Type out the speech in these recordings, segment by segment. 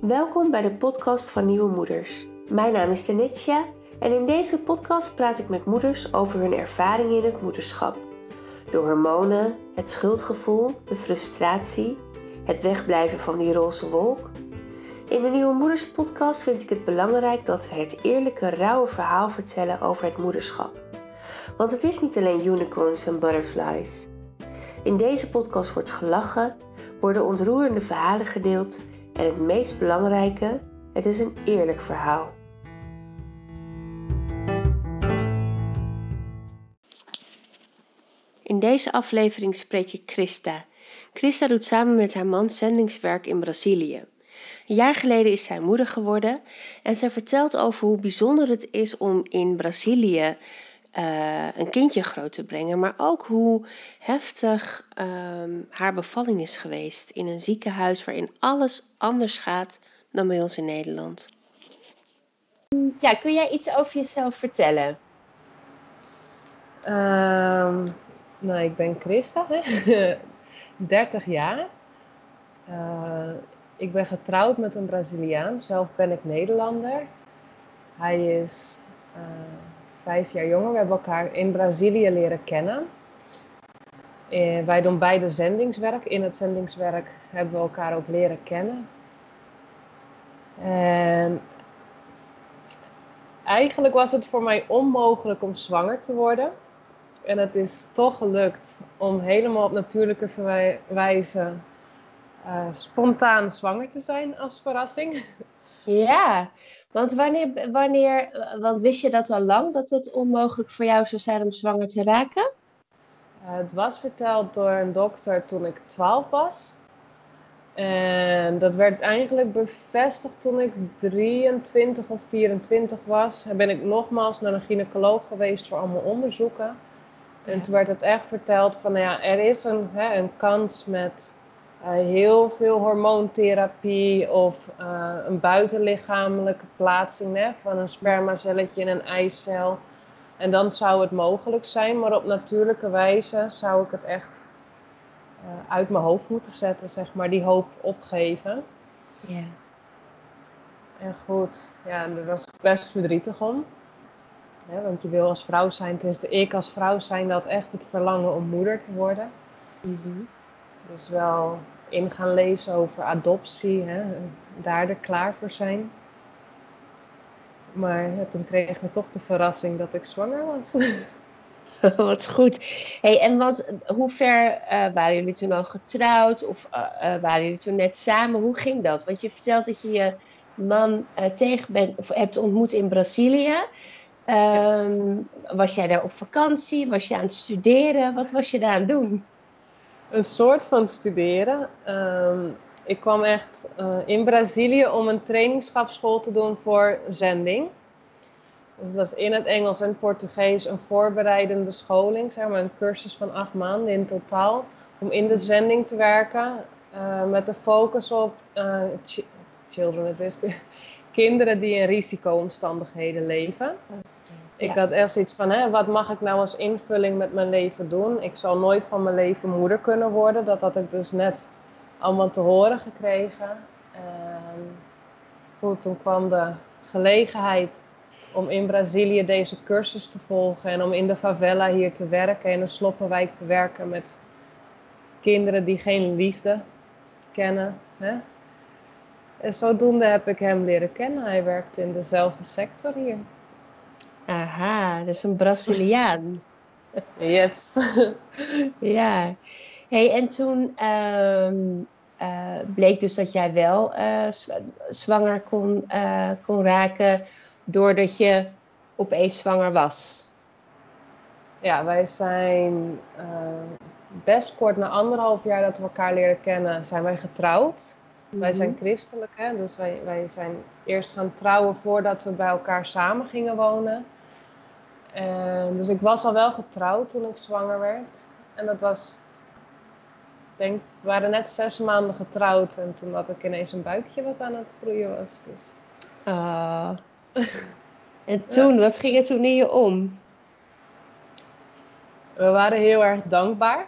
Welkom bij de podcast van Nieuwe Moeders. Mijn naam is Tenetsja en in deze podcast praat ik met moeders over hun ervaringen in het moederschap. De hormonen, het schuldgevoel, de frustratie, het wegblijven van die roze wolk. In de Nieuwe Moeders podcast vind ik het belangrijk dat we het eerlijke, rauwe verhaal vertellen over het moederschap. Want het is niet alleen unicorns en butterflies. In deze podcast wordt gelachen, worden ontroerende verhalen gedeeld en het meest belangrijke, het is een eerlijk verhaal. In deze aflevering spreek ik Christa. Christa doet samen met haar man zendingswerk in Brazilië. Een jaar geleden is zij moeder geworden en zij vertelt over hoe bijzonder het is om in Brazilië uh, een kindje groot te brengen, maar ook hoe heftig um, haar bevalling is geweest in een ziekenhuis waarin alles anders gaat dan bij ons in Nederland. Ja, kun jij iets over jezelf vertellen? Um, nou, ik ben Christa, hè? 30 jaar. Uh, ik ben getrouwd met een Braziliaan. Zelf ben ik Nederlander. Hij is uh, vijf jaar jonger. We hebben elkaar in Brazilië leren kennen. Eh, wij doen beide zendingswerk. In het zendingswerk hebben we elkaar ook leren kennen. En eigenlijk was het voor mij onmogelijk om zwanger te worden. En het is toch gelukt om helemaal op natuurlijke wijze uh, spontaan zwanger te zijn als verrassing. Ja, want wanneer, wanneer, want wist je dat al lang, dat het onmogelijk voor jou zou zijn om zwanger te raken? Uh, het was verteld door een dokter toen ik 12 was. En dat werd eigenlijk bevestigd toen ik 23 of 24 was. En ben ik nogmaals naar een gynaecoloog geweest voor allemaal onderzoeken. En toen werd het echt verteld van, nou ja, er is een, hè, een kans met heel veel hormoontherapie of uh, een buitenlichamelijke plaatsing hè, van een spermacelletje in een eicel. En dan zou het mogelijk zijn, maar op natuurlijke wijze zou ik het echt uh, uit mijn hoofd moeten zetten, zeg maar, die hoop opgeven. Ja. En goed, ja, daar was ik best verdrietig om. Ja, want je wil als vrouw zijn, tenminste ik als vrouw zijn, dat echt het verlangen om moeder te worden. Mm -hmm. Dus wel in gaan lezen over adoptie, hè, daar er klaar voor zijn. Maar ja, toen kregen we toch de verrassing dat ik zwanger was. wat goed. Hey, en wat, hoe ver uh, waren jullie toen al getrouwd? Of uh, uh, waren jullie toen net samen? Hoe ging dat? Want je vertelt dat je je man tegen bent, of hebt ontmoet in Brazilië. Um, was jij daar op vakantie? Was je aan het studeren? Wat was je daar aan het doen? Een soort van studeren. Um, ik kwam echt uh, in Brazilië om een trainingschapschool te doen voor zending. Dus dat was in het Engels en Portugees een voorbereidende scholing, zeg maar een cursus van acht maanden in totaal. Om in de zending te werken uh, met de focus op ch children, kinderen die in risicoomstandigheden leven. Ik had echt zoiets van, hè, wat mag ik nou als invulling met mijn leven doen? Ik zal nooit van mijn leven moeder kunnen worden. Dat had ik dus net allemaal te horen gekregen. En goed, toen kwam de gelegenheid om in Brazilië deze cursus te volgen. En om in de favela hier te werken, in een sloppenwijk te werken met kinderen die geen liefde kennen. Hè? En zodoende heb ik hem leren kennen. Hij werkt in dezelfde sector hier. Aha, dus een Braziliaan. Yes. ja. Hey, en toen um, uh, bleek dus dat jij wel uh, zwanger kon, uh, kon raken doordat je opeens zwanger was. Ja, wij zijn best kort na anderhalf jaar dat we elkaar leren kennen, zijn wij getrouwd. Wij mhm. zijn christelijk, hè? dus wij, wij zijn eerst gaan trouwen voordat we bij elkaar samen gingen wonen. En, dus ik was al wel getrouwd toen ik zwanger werd. En dat was, ik denk, we waren net zes maanden getrouwd en toen had ik ineens een buikje wat aan het groeien was. Dus. Oh. en toen, wat ging er toen in je om? We waren heel erg dankbaar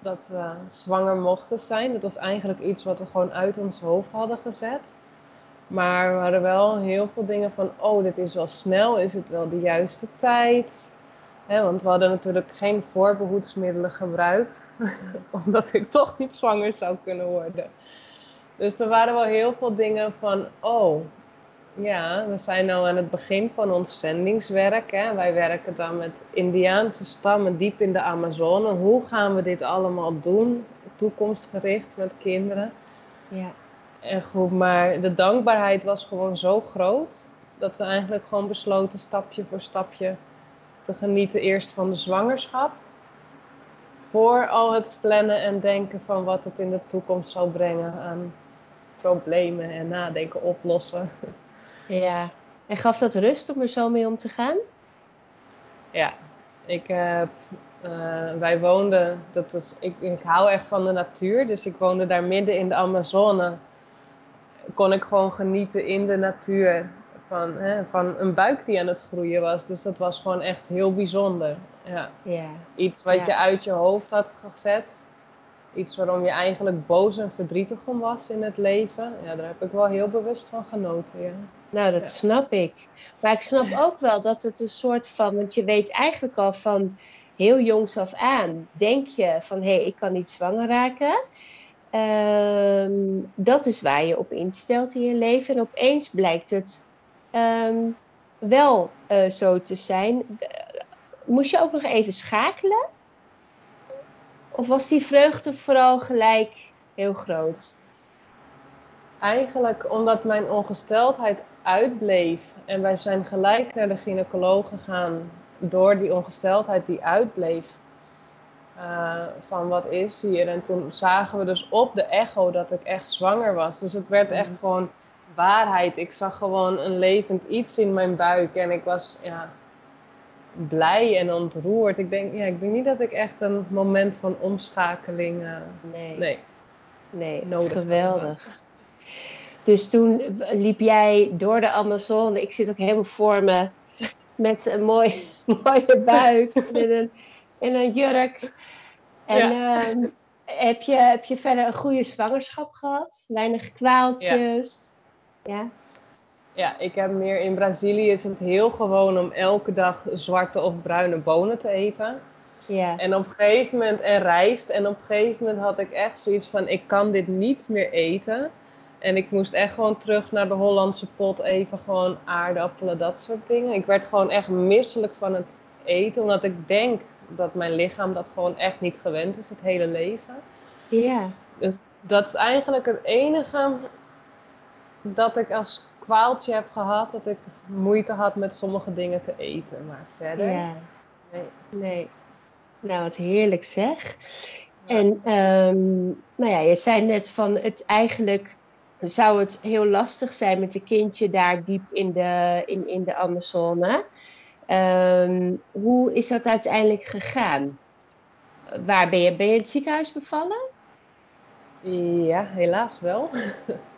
dat we zwanger mochten zijn. Dat was eigenlijk iets wat we gewoon uit ons hoofd hadden gezet. Maar we hadden wel heel veel dingen van, oh, dit is wel snel, is het wel de juiste tijd? want we hadden natuurlijk geen voorbehoedsmiddelen gebruikt, omdat ik toch niet zwanger zou kunnen worden. Dus er waren wel heel veel dingen van, oh, ja, we zijn nu aan het begin van ons zendingswerk. Hè. Wij werken dan met Indiaanse stammen diep in de Amazone. Hoe gaan we dit allemaal doen, toekomstgericht met kinderen? Ja. En goed, maar de dankbaarheid was gewoon zo groot dat we eigenlijk gewoon besloten stapje voor stapje te genieten eerst van de zwangerschap. Voor al het plannen en denken van wat het in de toekomst zou brengen aan problemen en nadenken oplossen. Ja, en gaf dat rust om er zo mee om te gaan? Ja, ik heb, uh, wij woonden, dat was, ik, ik hou echt van de natuur, dus ik woonde daar midden in de Amazone. Kon ik gewoon genieten in de natuur van, hè, van een buik die aan het groeien was. Dus dat was gewoon echt heel bijzonder. Ja. ja. Iets wat je uit je hoofd had gezet. Iets waarom je eigenlijk boos en verdrietig om was in het leven. Ja, daar heb ik wel heel bewust van genoten. Ja. Nou, dat snap ik. Maar ik snap ook wel dat het een soort van, want je weet eigenlijk al van heel jongs af aan, denk je van hé, hey, ik kan niet zwanger raken. Ehm, dat is waar je op instelt in je leven. En opeens blijkt het ehm, wel uh, zo te zijn. Moest je ook nog even schakelen? Of was die vreugde vooral gelijk heel groot? Eigenlijk omdat mijn ongesteldheid uitbleef en wij zijn gelijk naar de gynaecoloog gegaan door die ongesteldheid die uitbleef. Uh, van wat is hier? En toen zagen we dus op de echo dat ik echt zwanger was. Dus het werd echt mhm. gewoon waarheid. Ik zag gewoon een levend iets in mijn buik en ik was ja, blij en ontroerd. Ik denk, ja, ik denk niet dat ik echt een moment van omschakeling uh, nee. nee, nee, nodig Geweldig. Dus toen liep jij door de Amazone. Ik zit ook helemaal voor me met een mooi, mooie buik en een, en een jurk. En ehm, heb, je, heb je verder een goede zwangerschap gehad? Weinig kwaaltjes? Ja. ja. Ik heb meer in Brazilië is het heel gewoon om elke dag zwarte of bruine bonen te eten. Ja. En op een gegeven moment, en rijst. En op een gegeven moment had ik echt zoiets van, ik kan dit niet meer eten. En ik moest echt gewoon terug naar de Hollandse pot, even gewoon aardappelen, dat soort dingen. Ik werd gewoon echt misselijk van het eten, omdat ik denk dat mijn lichaam dat gewoon echt niet gewend is, het hele leven. Ja. Dus dat is eigenlijk het enige dat ik als kwaaltje heb gehad, dat ik moeite had met sommige dingen te eten. Maar verder. Ja. Nee. nee. Nou, wat heerlijk zeg. En um, nou ja, je zei net van het eigenlijk zou het heel lastig zijn met een kindje daar diep in de, in, in de Amazone. Ehm, hoe is dat uiteindelijk gegaan? Waar ben je? Ben je in het ziekenhuis bevallen? Ja, helaas wel.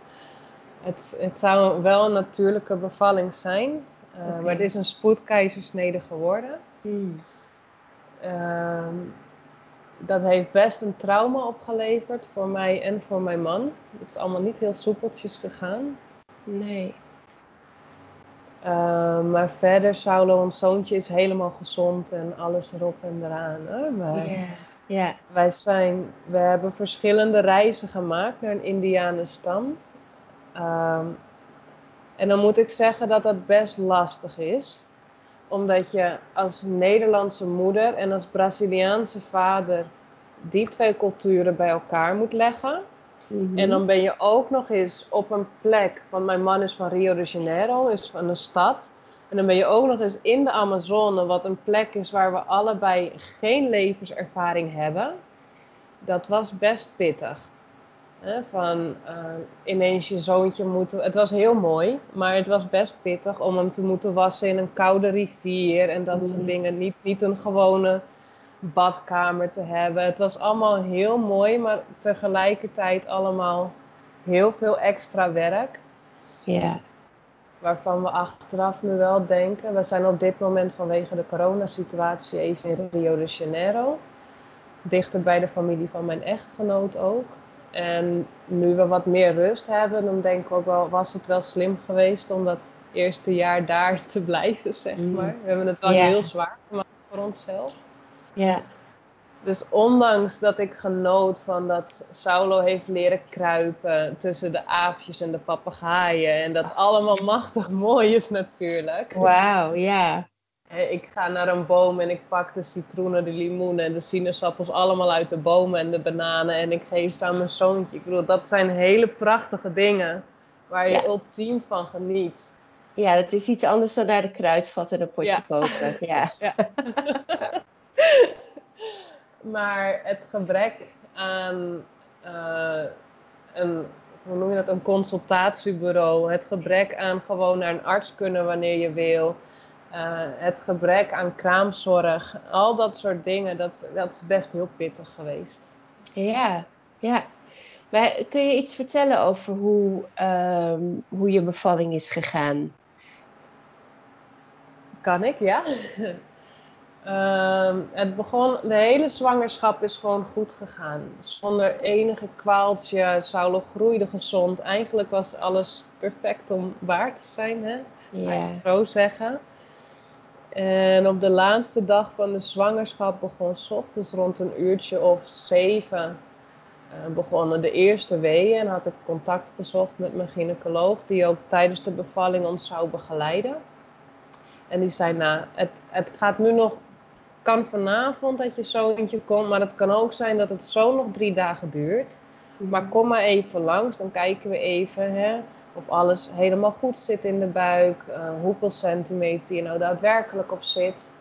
het, het zou wel een natuurlijke bevalling zijn. Uh, Maar het is een spoedkeizersnede geworden. Hmm. Ehm, dat heeft best een trauma opgeleverd voor mij en voor mijn man. Het is allemaal niet heel soepeltjes gegaan. Nee. Uh, maar verder, Saulo, ons zoontje, is helemaal gezond en alles erop en eraan. Maar ja. Wij zijn, we hebben verschillende reizen gemaakt naar een Indianenstam. Um, en dan moet ik zeggen dat dat best lastig is omdat je als Nederlandse moeder en als Braziliaanse vader die twee culturen bij elkaar moet leggen. Mhm. En dan ben je ook nog eens op een plek, want mijn man is van Rio de Janeiro, is van een stad. En dan ben je ook nog eens in de Amazone, wat een plek is waar we allebei geen levenservaring hebben. Dat was best pittig. Van uh, ineens je zoontje moeten. Het was heel mooi, maar het was best pittig om hem te moeten wassen in een koude rivier en dat soort mm. dingen. Niet, niet een gewone badkamer te hebben. Het was allemaal heel mooi, maar tegelijkertijd allemaal heel veel extra werk. Ja. Waarvan we achteraf nu wel denken. We zijn op dit moment vanwege de coronasituatie even in Rio de Janeiro. Dichter bij de familie van mijn echtgenoot ook. En nu we wat meer rust hebben, dan denk ik ook wel, was het wel slim geweest om dat eerste jaar daar te blijven, zeg Mm. maar. We hebben het wel heel zwaar gemaakt voor onszelf. Ja, Dus ondanks dat ik genoot van dat Saulo heeft leren kruipen tussen de aapjes en de papegaaien. En dat allemaal machtig mooi is natuurlijk. wauw, ja. Ik ga naar een boom en ik pak de citroenen, de limoenen en de sinaasappels allemaal uit de bomen en de bananen. En ik geef ze aan mijn zoontje. Ik bedoel, dat zijn hele prachtige dingen waar je Ja. ultiem van geniet. Ja, dat is iets anders dan naar de kruidvat en een potje Ja. koken. Ja. Maar het gebrek aan eh, een, hoe noem je dat, een consultatiebureau, het gebrek aan gewoon naar een arts kunnen wanneer je wil, het gebrek aan kraamzorg, al dat soort dingen, dat, dat is best heel pittig geweest. Ja, ja. Maar kun je iets vertellen over hoe, ehm, hoe je bevalling is gegaan? Kan ik, ja? Ehm, het begon, de hele zwangerschap is gewoon goed gegaan. Zonder enige kwaaltje. Saulo groeide gezond. Eigenlijk was alles perfect om waar te zijn, hè? Laat ik Ja, het zo zeggen. En op de laatste dag van de zwangerschap begon 's ochtends rond een uurtje of zeven eh, begonnen de eerste weeën. En had ik contact gezocht met mijn gynaecoloog, die ook tijdens de bevalling ons zou begeleiden. En die zei, nou, het, het gaat nu nog, kan vanavond dat je zoontje komt, maar het kan ook zijn dat het zo nog drie dagen duurt. Maar kom maar even langs, dan kijken we even hè, of alles helemaal goed zit in de buik. eh, hoeveel centimeter die er nou daadwerkelijk op zit.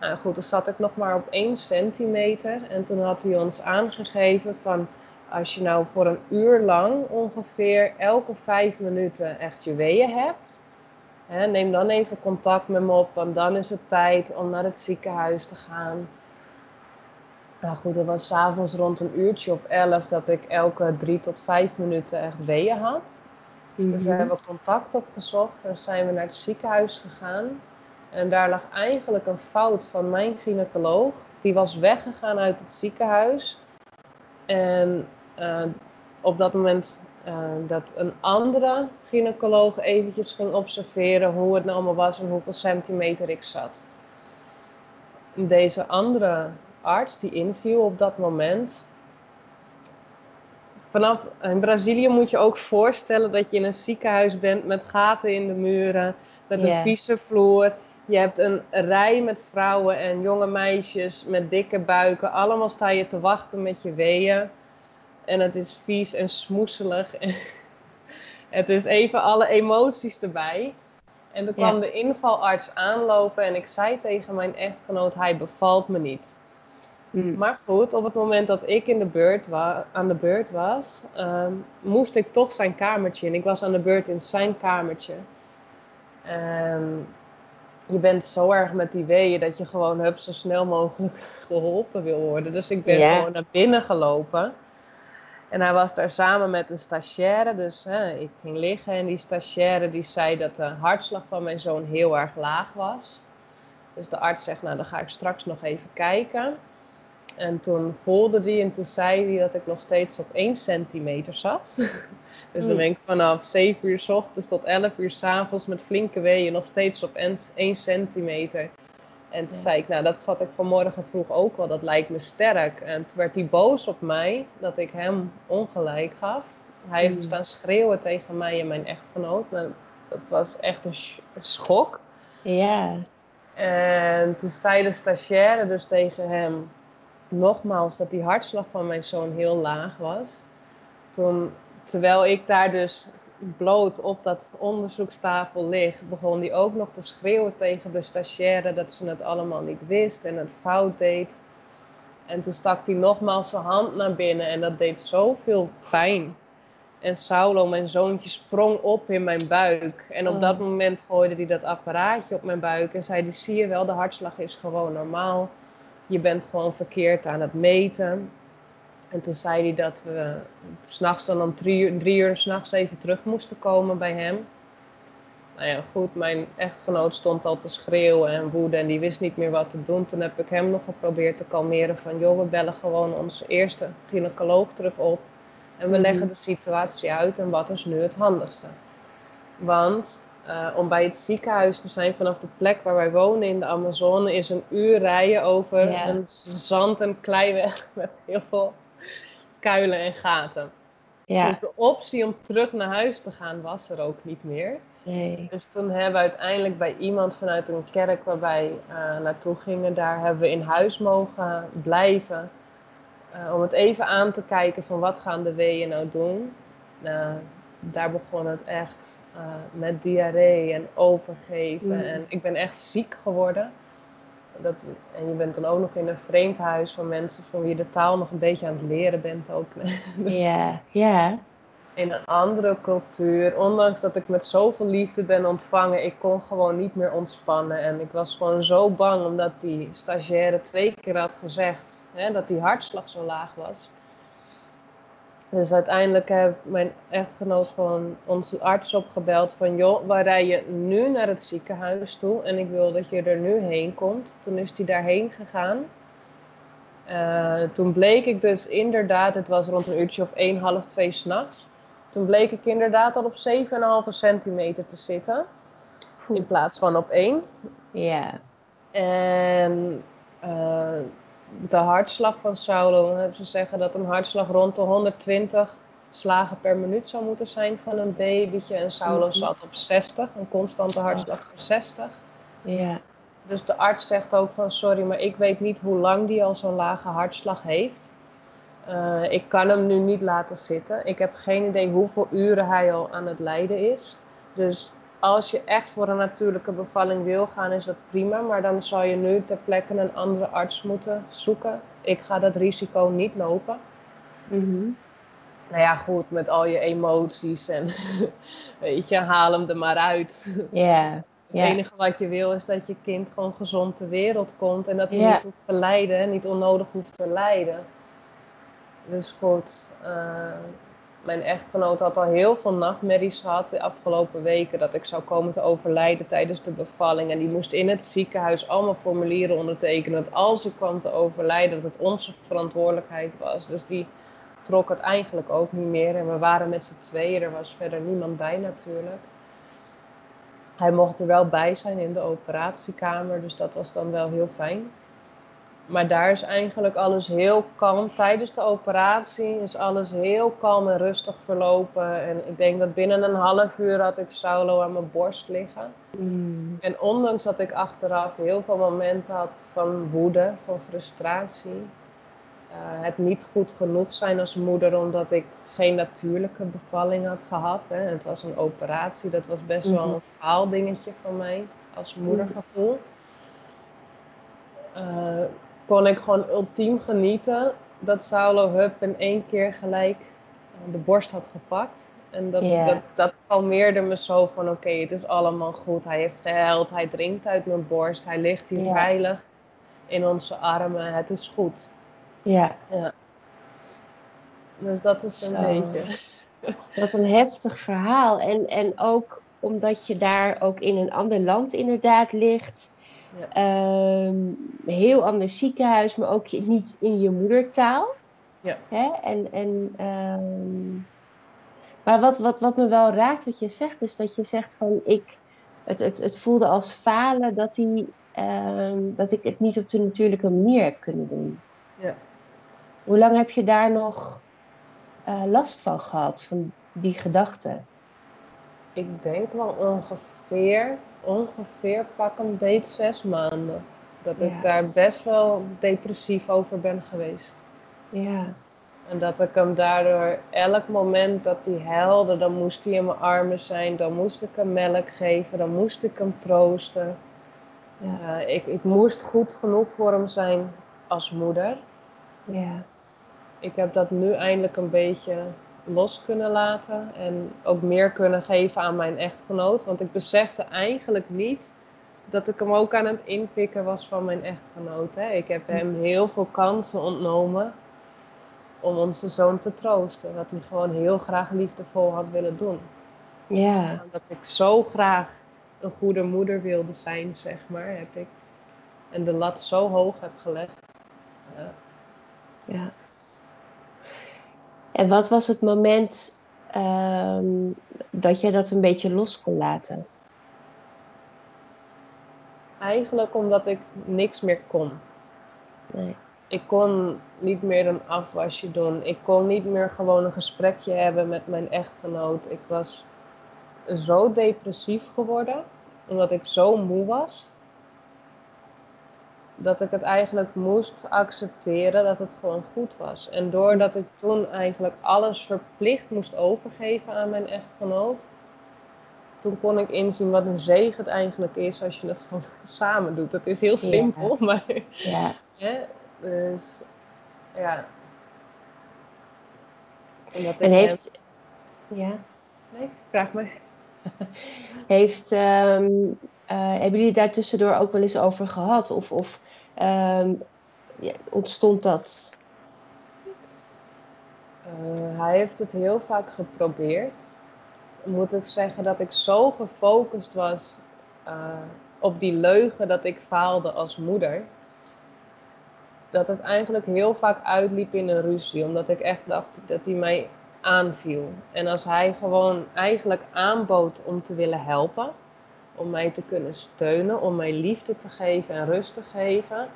Nou goed, dan zat ik nog maar op 1 centimeter. En toen had hij ons aangegeven van als je nou voor een uur lang ongeveer elke vijf minuten echt je weeën hebt. Hè, neem dan even contact met me op, want dan is het tijd om naar het ziekenhuis te gaan. Nou goed, dat was s'avonds rond een uurtje of elf dat ik elke drie tot vijf minuten echt weeën had. Dus Mhm. daar hebben we contact opgezocht en zijn we naar het ziekenhuis gegaan. En daar lag eigenlijk een fout van mijn gynaecoloog. Die was weggegaan uit het ziekenhuis. En eh, op dat moment eh, dat een andere gynaecoloog eventjes ging observeren hoe het nou allemaal was en hoeveel centimeter ik zat. Deze andere arts die inviel op dat moment. Vanaf in Brazilië moet je ook voorstellen dat je in een ziekenhuis bent met gaten in de muren, met een vieze vloer. Je hebt een rij met vrouwen en jonge meisjes met dikke buiken. Allemaal sta je te wachten met je weeën. En het is vies en smoeselig. het is even alle emoties erbij. En toen kwam de invalarts aanlopen en ik zei tegen mijn echtgenoot, hij bevalt me niet. Mm. Maar goed, op het moment dat ik in de beurt wa- aan de beurt was, ehm, moest ik toch zijn kamertje in. Ik was aan de beurt in zijn kamertje. En je bent zo erg met die weeën dat je gewoon hup, zo snel mogelijk geholpen wil worden. Dus ik ben gewoon naar binnen gelopen. En hij was daar samen met een stagiaire. Dus hè, ik ging liggen en die stagiaire die zei dat de hartslag van mijn zoon heel erg laag was. Dus de arts zegt, nou dan ga ik straks nog even kijken. En toen voelde hij en toen zei hij dat ik nog steeds op 1 centimeter zat. dus dan ben ik vanaf 7 uur s ochtends tot 11 uur s avonds met flinke weeën nog steeds op 1 centimeter. En toen Ja. zei ik, nou dat zat ik vanmorgen vroeg ook wel, dat lijkt me sterk. En toen werd hij boos op mij dat ik hem ongelijk gaf. Hij heeft Mm. staan schreeuwen tegen mij en mijn echtgenoot. Nou, dat was echt een sch- een schok. Ja, En toen zei de stagiaire dus tegen hem nogmaals dat die hartslag van mijn zoon heel laag was. Toen, terwijl ik daar dus bloot op dat onderzoekstafel lig, begon hij ook nog te schreeuwen tegen de stagiaire dat ze het allemaal niet wist en het fout deed. En toen stak hij nogmaals zijn hand naar binnen en dat deed zoveel pijn. En Saulo, mijn zoontje, sprong op in mijn buik. En op Oh. dat moment gooide hij dat apparaatje op mijn buik en zei zie je wel, de hartslag is gewoon normaal. Je bent gewoon verkeerd aan het meten. En toen zei hij dat we s'nachts dan om drie uur, drie uur s'nachts even terug moesten komen bij hem. Nou ja, goed, mijn echtgenoot stond al te schreeuwen en woeden en die wist niet meer wat te doen. Toen heb ik hem nog geprobeerd te kalmeren van, joh, we bellen gewoon onze eerste gynaecoloog terug op. En we Mhm. leggen de situatie uit en wat is nu het handigste. Want eh, om bij het ziekenhuis te zijn vanaf de plek waar wij wonen in de Amazone is een uur rijden over een zand- en kleiweg met heel veel kuilen en gaten. Dus de optie om terug naar huis te gaan was er ook niet meer. nee. Dus toen hebben we uiteindelijk bij iemand vanuit een kerk waar wij eh, naartoe gingen, daar hebben we in huis mogen blijven. eh, om het even aan te kijken van wat gaan de weeën nou doen. Daar begon het echt eh, met diarree en overgeven. Mm. En ik ben echt ziek geworden. Dat, en je bent dan ook nog in een vreemd huis van mensen van wie je de taal nog een beetje aan het leren bent ook. Dus- Ja, ja. in een andere cultuur. Ondanks dat ik met zoveel liefde ben ontvangen, ik kon gewoon niet meer ontspannen. En ik was gewoon zo bang omdat die stagiaire twee keer had gezegd hè, dat die hartslag zo laag was. Dus uiteindelijk heeft mijn echtgenoot gewoon onze arts opgebeld van joh, waar rij je nu naar het ziekenhuis toe en ik wil dat je er nu heen komt. Toen is hij daarheen gegaan. Eh, toen bleek ik dus inderdaad, het was rond een uurtje of 1, half 2 s'nachts. Toen bleek ik inderdaad al op 7,5 centimeter te zitten. In plaats van op 1. Ja, En eh, de hartslag van Saulo, ze zeggen dat een hartslag rond de 120 slagen per minuut zou moeten zijn van een babytje. En Saulo Mhm. zat op 60, een constante hartslag van 60. ja. Dus de arts zegt ook van sorry, maar ik weet niet hoe lang die al zo'n lage hartslag heeft. Eh, ik kan hem nu niet laten zitten. Ik heb geen idee hoeveel uren hij al aan het lijden is. Dus als je echt voor een natuurlijke bevalling wil gaan, is dat prima. Maar dan zal je nu ter plekke een andere arts moeten zoeken. Ik ga dat risico niet lopen. Mhm. Nou ja, goed, met al je emoties en weet je, haal hem er maar uit. Ja, Het enige wat je wil is dat je kind gewoon gezond ter wereld komt en dat hij niet hoeft te lijden, niet onnodig hoeft te lijden. Dus goed, eh, mijn echtgenoot had al heel veel nachtmerries gehad de afgelopen weken dat ik zou komen te overlijden tijdens de bevalling. En die moest in het ziekenhuis allemaal formulieren ondertekenen dat als ik kwam te overlijden, dat het onze verantwoordelijkheid was. Dus die trok het eigenlijk ook niet meer. En we waren met z'n tweeën, er was verder niemand bij natuurlijk. Hij mocht er wel bij zijn in de operatiekamer, dus dat was dan wel heel fijn. Maar daar is eigenlijk alles heel kalm. Tijdens de operatie is alles heel kalm en rustig verlopen. En ik denk dat binnen een half uur had ik Saulo aan mijn borst liggen. Mm. En ondanks dat ik achteraf heel veel momenten had van woede, van frustratie, eh, het niet goed genoeg zijn als moeder omdat ik geen natuurlijke bevalling had gehad. Hè. Het was een operatie, dat was best wel Mhm. een faaldingetje van mij als moedergevoel. Eh, kon ik gewoon ultiem genieten dat Saulo Hup in één keer gelijk eh, de borst had gepakt. En dat, Ja. dat, dat kalmeerde me zo van oké, het is allemaal goed. Hij heeft gehuild, hij drinkt uit mijn borst, hij ligt hier veilig in onze armen. Het is goed. Ja, Dus dat is een Zo. beetje. wat een heftig verhaal. En, en ook omdat je daar ook in een ander land inderdaad ligt. Ja. Ehm, heel ander ziekenhuis, maar ook niet in je moedertaal. Ja. Hè? En, en, ehm, maar wat, wat, wat me wel raakt, wat je zegt, is dat je zegt van ik, het, het, het voelde als falen dat, die, ehm, dat ik het niet op de natuurlijke manier heb kunnen doen. Ja. Hoe lang heb je daar nog eh, last van gehad, van die gedachte? Ik denk wel ongeveer, ongeveer pak een beet zes maanden. Dat Ja. ik daar best wel depressief over ben geweest. Ja, En dat ik hem daardoor elk moment dat hij huilde, dan moest hij in mijn armen zijn, dan moest ik hem melk geven, dan moest ik hem troosten. ja, Eh, ik, ik moest goed genoeg voor hem zijn als moeder. ja, Ik heb dat nu eindelijk een beetje los kunnen laten en ook meer kunnen geven aan mijn echtgenoot. Want ik besefte eigenlijk niet dat ik hem ook aan het inpikken was van mijn echtgenoot. Hè. Ik heb hem heel veel kansen ontnomen om onze zoon te troosten. Wat hij gewoon heel graag liefdevol had willen doen. ja, Omdat ik zo graag een goede moeder wilde zijn, zeg maar, heb ik. En de lat zo hoog heb gelegd. Ja. ja. En wat was het moment ehm, dat je dat een beetje los kon laten? Eigenlijk omdat ik niks meer kon. Nee. Ik kon niet meer een afwasje doen. Ik kon niet meer gewoon een gesprekje hebben met mijn echtgenoot. Ik was zo depressief geworden, omdat ik zo moe was, dat ik het eigenlijk moest accepteren dat het gewoon goed was. En doordat ik toen eigenlijk alles verplicht moest overgeven aan mijn echtgenoot, toen kon ik inzien wat een zegen het eigenlijk is als je het gewoon samen doet. Dat is heel simpel, maar. Ja. Hè? Dus ja. En heeft. Ja. Nee, vraag me. Heeft, um, hebben jullie daar tussendoor ook wel eens over gehad? Of, of um, ja, ontstond dat? Uh, hij heeft het heel vaak geprobeerd. Moet ik zeggen dat ik zo gefocust was uh, op die leugen dat ik faalde als moeder. Dat het eigenlijk heel vaak uitliep in een ruzie. Omdat ik echt dacht dat hij mij aanviel. En als hij gewoon eigenlijk aanbood om te willen helpen, om mij te kunnen steunen, om mij liefde te geven en rust te geven,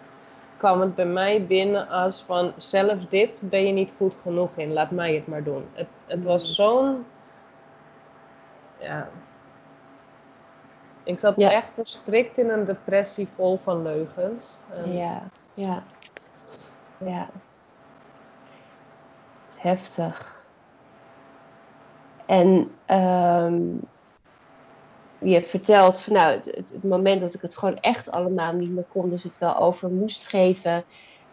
kwam het bij mij binnen als van zelfs dit ben je niet goed genoeg in, laat mij het maar doen. Het, het was mm. zo'n. Ja. Ik zat echt verstrikt in een depressie vol van leugens. Ja, ja, ja. Heftig. En um, je vertelt van nou, het, moment dat ik het gewoon echt allemaal niet meer kon, dus het wel over moest geven,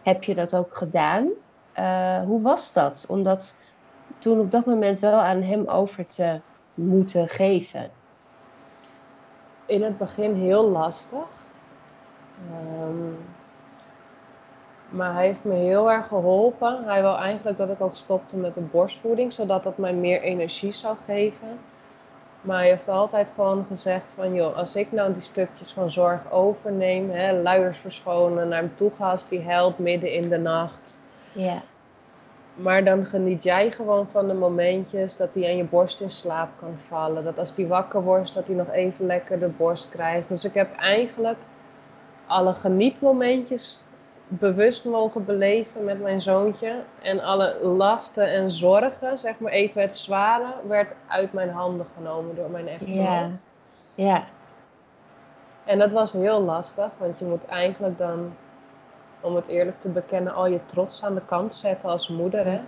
heb je dat ook gedaan. Uh, hoe was dat? Om dat toen op dat moment wel aan hem over te moeten geven? In het begin heel lastig. Um, maar hij heeft me heel erg geholpen. Hij wil eigenlijk dat ik ook stopte met de borstvoeding, zodat dat mij meer energie zou geven. Maar hij heeft altijd gewoon gezegd van, joh, als ik nou die stukjes van zorg overneem, hè, luiers verschonen, naar hem toe ga als die helpt midden in de nacht. Ja. Maar dan geniet jij gewoon van de momentjes dat hij aan je borst in slaap kan vallen. Dat als hij wakker wordt, dat hij nog even lekker de borst krijgt. Dus ik heb eigenlijk alle genietmomentjes bewust mogen beleven met mijn zoontje. En alle lasten en zorgen, zeg maar even het zware, werd uit mijn handen genomen door mijn echtgenoot. Ja. ja. En dat was heel lastig, want je moet eigenlijk dan, om het eerlijk te bekennen, al je trots aan de kant zetten als moeder. Hè?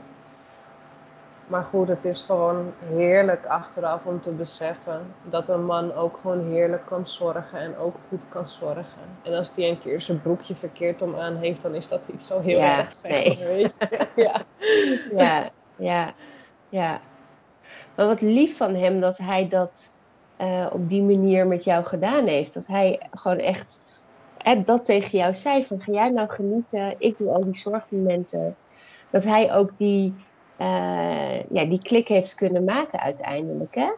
Maar goed, het is gewoon heerlijk achteraf om te beseffen dat een man ook gewoon heerlijk kan zorgen en ook goed kan zorgen. En als die een keer zijn broekje verkeerd om aan heeft, dan is dat niet zo heel ja, erg. Zeg nee. weet je? ja. ja, ja, ja. Maar wat lief van hem dat hij dat uh, op die manier met jou gedaan heeft. Dat hij gewoon echt eh, dat tegen jou zei: van ga jij nou genieten, ik doe al die zorgmomenten. Dat hij ook die uh, ja, die klik heeft kunnen maken uiteindelijk. Hè?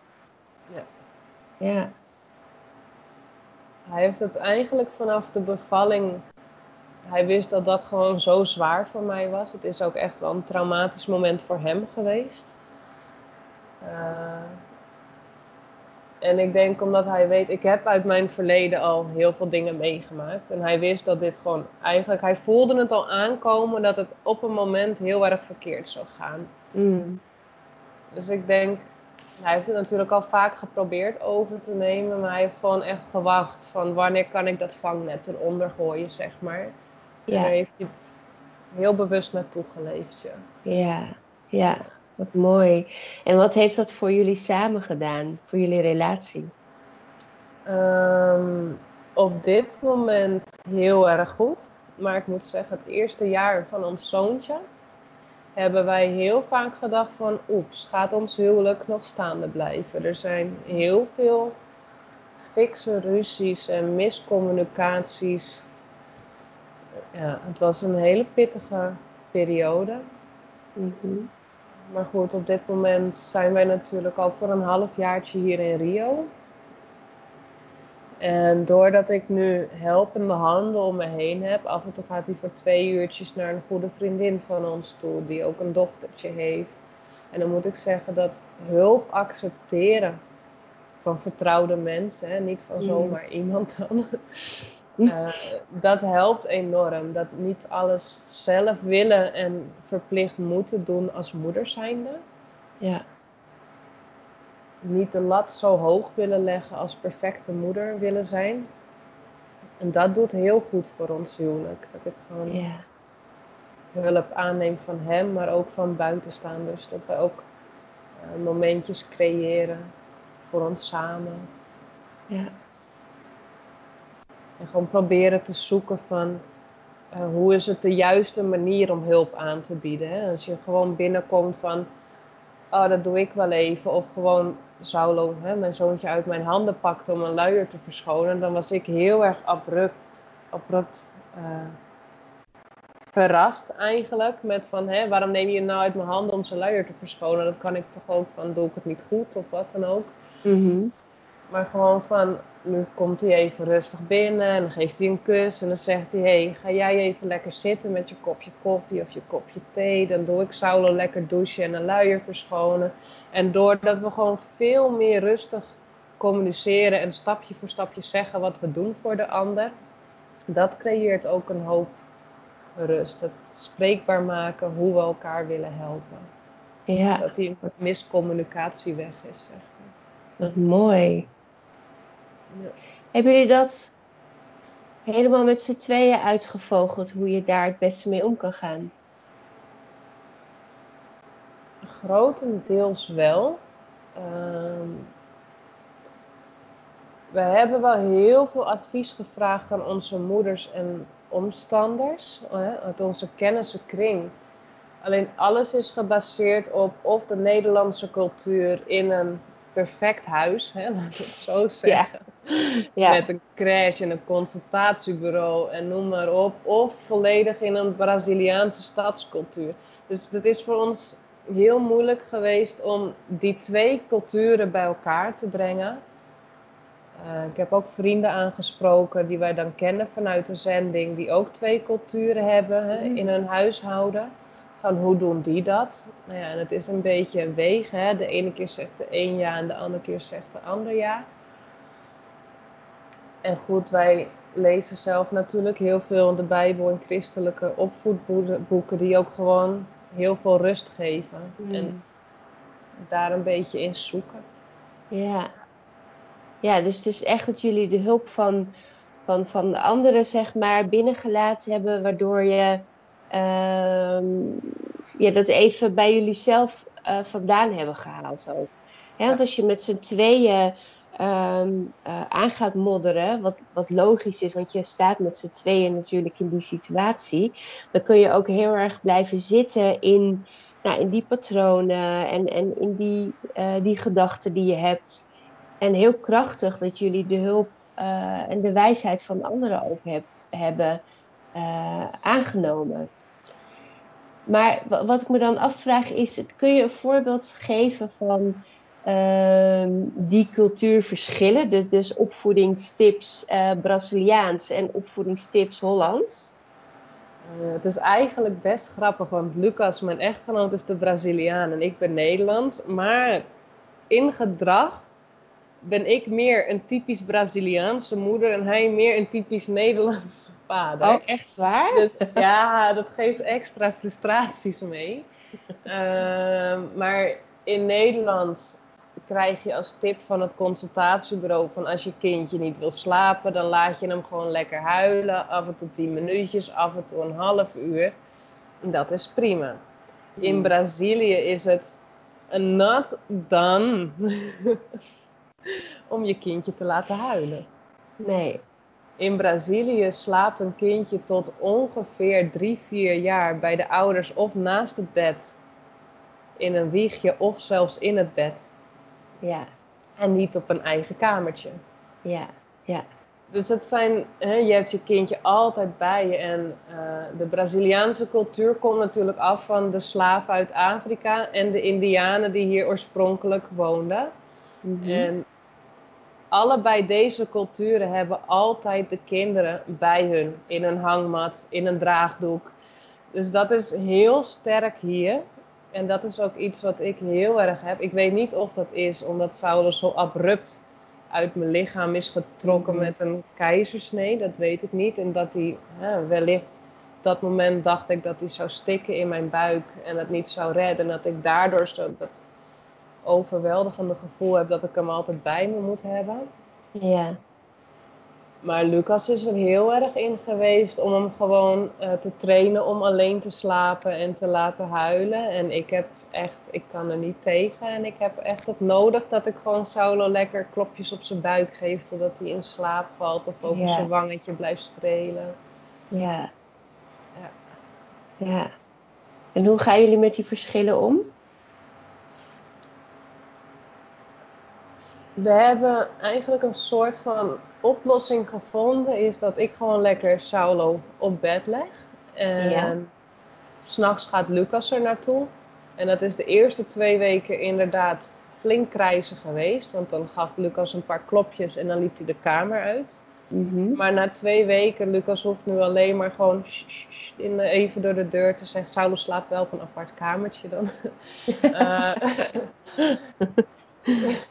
Ja. ja. Hij heeft het eigenlijk vanaf de bevalling. Hij wist dat dat gewoon zo zwaar voor mij was. Het is ook echt wel een traumatisch moment voor hem geweest. Uh, en ik denk omdat hij weet, ik heb uit mijn verleden al heel veel dingen meegemaakt. En hij wist dat dit gewoon eigenlijk, hij voelde het al aankomen dat het op een moment heel erg verkeerd zou gaan. Mm. Dus ik denk, hij heeft het natuurlijk al vaak geprobeerd over te nemen, maar hij heeft gewoon echt gewacht van wanneer kan ik dat vangnet eronder gooien, zeg maar. Ja. En daar heeft hij heel bewust naartoe geleefd, ja. Ja, ja. Wat mooi. En wat heeft dat voor jullie samen gedaan, voor jullie relatie? Um, op dit moment heel erg goed. Maar ik moet zeggen, het eerste jaar van ons zoontje hebben wij heel vaak gedacht van oeps, gaat ons huwelijk nog staande blijven? Er zijn heel veel fikse ruzies en miscommunicaties. Ja, het was een hele pittige periode. Mm maar goed, op dit moment zijn wij natuurlijk al voor een half jaartje hier in Rio. En doordat ik nu helpende handen om me heen heb, af en toe gaat hij voor twee uurtjes naar een goede vriendin van ons toe, die ook een dochtertje heeft. En dan moet ik zeggen dat hulp accepteren van vertrouwde mensen, hè, niet van Mm. zomaar iemand dan. Eh, dat helpt enorm. Dat niet alles zelf willen en verplicht moeten doen als moeder zijnde. Ja. Niet de lat zo hoog willen leggen als perfecte moeder willen zijn. En dat doet heel goed voor ons huwelijk. Dat ik gewoon Ja. hulp aanneem van hem, maar ook van buitenstaanders. Dat we ook eh, momentjes creëren voor ons samen. Ja. En gewoon proberen te zoeken van eh, hoe is het de juiste manier om hulp aan te bieden. Hè? Als je gewoon binnenkomt van, oh dat doe ik wel even. Of gewoon Saulo, hè, mijn zoontje uit mijn handen pakte om een luier te verschonen. Dan was ik heel erg abrupt, abrupt eh, verrast eigenlijk. Met van, hè, waarom neem je het nou uit mijn handen om zijn luier te verschonen? Dat kan ik toch ook van, doe ik het niet goed of wat dan ook. Mhm. Maar gewoon van, nu komt hij even rustig binnen en dan geeft hij een kus en dan zegt hij, hey, ga jij even lekker zitten met je kopje koffie of je kopje thee. Dan doe ik Saulo lekker douchen en een luier verschonen. En doordat we gewoon veel meer rustig communiceren en stapje voor stapje zeggen wat we doen voor de ander, dat creëert ook een hoop rust. Het spreekbaar maken hoe we elkaar willen helpen. Ja, Zodat die miscommunicatie weg is, zeg maar. wat mooi. Ja. Hebben jullie dat helemaal met z'n tweeën uitgevogeld, hoe je daar het beste mee om kan gaan? Grotendeels wel. Ehm, we hebben wel heel veel advies gevraagd aan onze moeders en omstanders, hè, uit onze kennissenkring. Alleen alles is gebaseerd op of de Nederlandse cultuur in een perfect huis, hè, laat ik het zo zeggen. Ja, Met een crash en een consultatiebureau en noem maar op. Of volledig in een Braziliaanse stadscultuur. Dus het is voor ons heel moeilijk geweest om die twee culturen bij elkaar te brengen. Eh, ik heb ook vrienden aangesproken die wij dan kennen vanuit de zending, die ook twee culturen hebben hè, Mhm. in hun huishouden. Van hoe doen die dat? Nou ja, en het is een beetje wegen. Hè? De ene keer zegt de een ja en de andere keer zegt de ander ja. En goed, wij lezen zelf natuurlijk heel veel in de Bijbel en christelijke opvoedboeken die ook gewoon heel veel rust geven. Mm. En daar een beetje in zoeken. ja. Ja, dus het is echt dat jullie de hulp van, van, van de anderen, zeg maar, binnengelaten hebben, waardoor je ehm, ja, dat even bij jullie zelf eh, vandaan hebben gehaald ook. Want als je met z'n tweeën gaat modderen, wat, wat logisch is, want je staat met z'n tweeën natuurlijk in die situatie, dan kun je ook heel erg blijven zitten in, nou, in die patronen en, en in die, eh, die gedachten die je hebt. En heel krachtig dat jullie de hulp eh, en de wijsheid van anderen ook heb, hebben aangenomen. Maar wa- wat ik me dan afvraag is, kun je een voorbeeld geven van ehm, die cultuurverschillen? Dus, dus opvoedingstips eh, Braziliaans en opvoedingstips Hollands? Eh, het is eigenlijk best grappig, want Lucas, mijn echtgenoot, is de Braziliaan en ik ben Nederlands. Maar in gedrag ben ik meer een typisch Braziliaanse moeder en hij meer een typisch Nederlandse vader. Oh, echt waar? Dus ja, dat geeft extra frustraties mee. Ehm, maar in Nederland krijg je als tip van het consultatiebureau van als je kindje niet wil slapen, dan laat je hem gewoon lekker huilen. Af en toe 10 minuutjes, af en toe een half uur. Dat is prima. In Hmm. Brazilië is het not done om je kindje te laten huilen. Nee. In Brazilië slaapt een kindje tot ongeveer drie, vier jaar bij de ouders of naast het bed. In een wiegje of zelfs in het bed. Ja, En niet op een eigen kamertje. ja, ja. Dus het zijn, hè, je hebt je kindje altijd bij je. En eh, de Braziliaanse cultuur komt natuurlijk af van de slaven uit Afrika en de Indianen die hier oorspronkelijk woonden. Mhm. En allebei deze culturen hebben altijd de kinderen bij hun. In een hangmat, in een draagdoek. Dus dat is heel sterk hier. En dat is ook iets wat ik heel erg heb. Ik weet niet of dat is omdat Saulo zo abrupt uit mijn lichaam is getrokken Mhm. met een keizersnee. Dat weet ik niet. En dat hij ja, wellicht op dat moment dacht ik dat hij zou stikken in mijn buik en het niet zou redden. En dat ik daardoor zo dat overweldigende gevoel heb dat ik hem altijd bij me moet hebben. Ja. Maar Lucas is er heel erg in geweest om hem gewoon eh, te trainen om alleen te slapen en te laten huilen. En ik heb echt, ik kan er niet tegen. En ik heb echt het nodig dat ik gewoon Saulo lekker klopjes op zijn buik geef totdat hij in slaap valt. Of over zijn wangetje blijft strelen. Ja. Ja. Ja. En hoe gaan jullie met die verschillen om? We hebben eigenlijk een soort van oplossing gevonden. Is dat ik gewoon lekker Saulo op bed leg. En Ja. s'nachts gaat Lucas er naartoe. En dat is de eerste twee weken inderdaad flink krijzen geweest. Want dan gaf Lucas een paar klopjes en dan liep hij de kamer uit. Mhm. Maar na twee weken, Lucas hoeft nu alleen maar gewoon sh- sh- sh- in, de- even door de deur te zeggen. Saulo slaapt wel op een apart kamertje dan. Eh,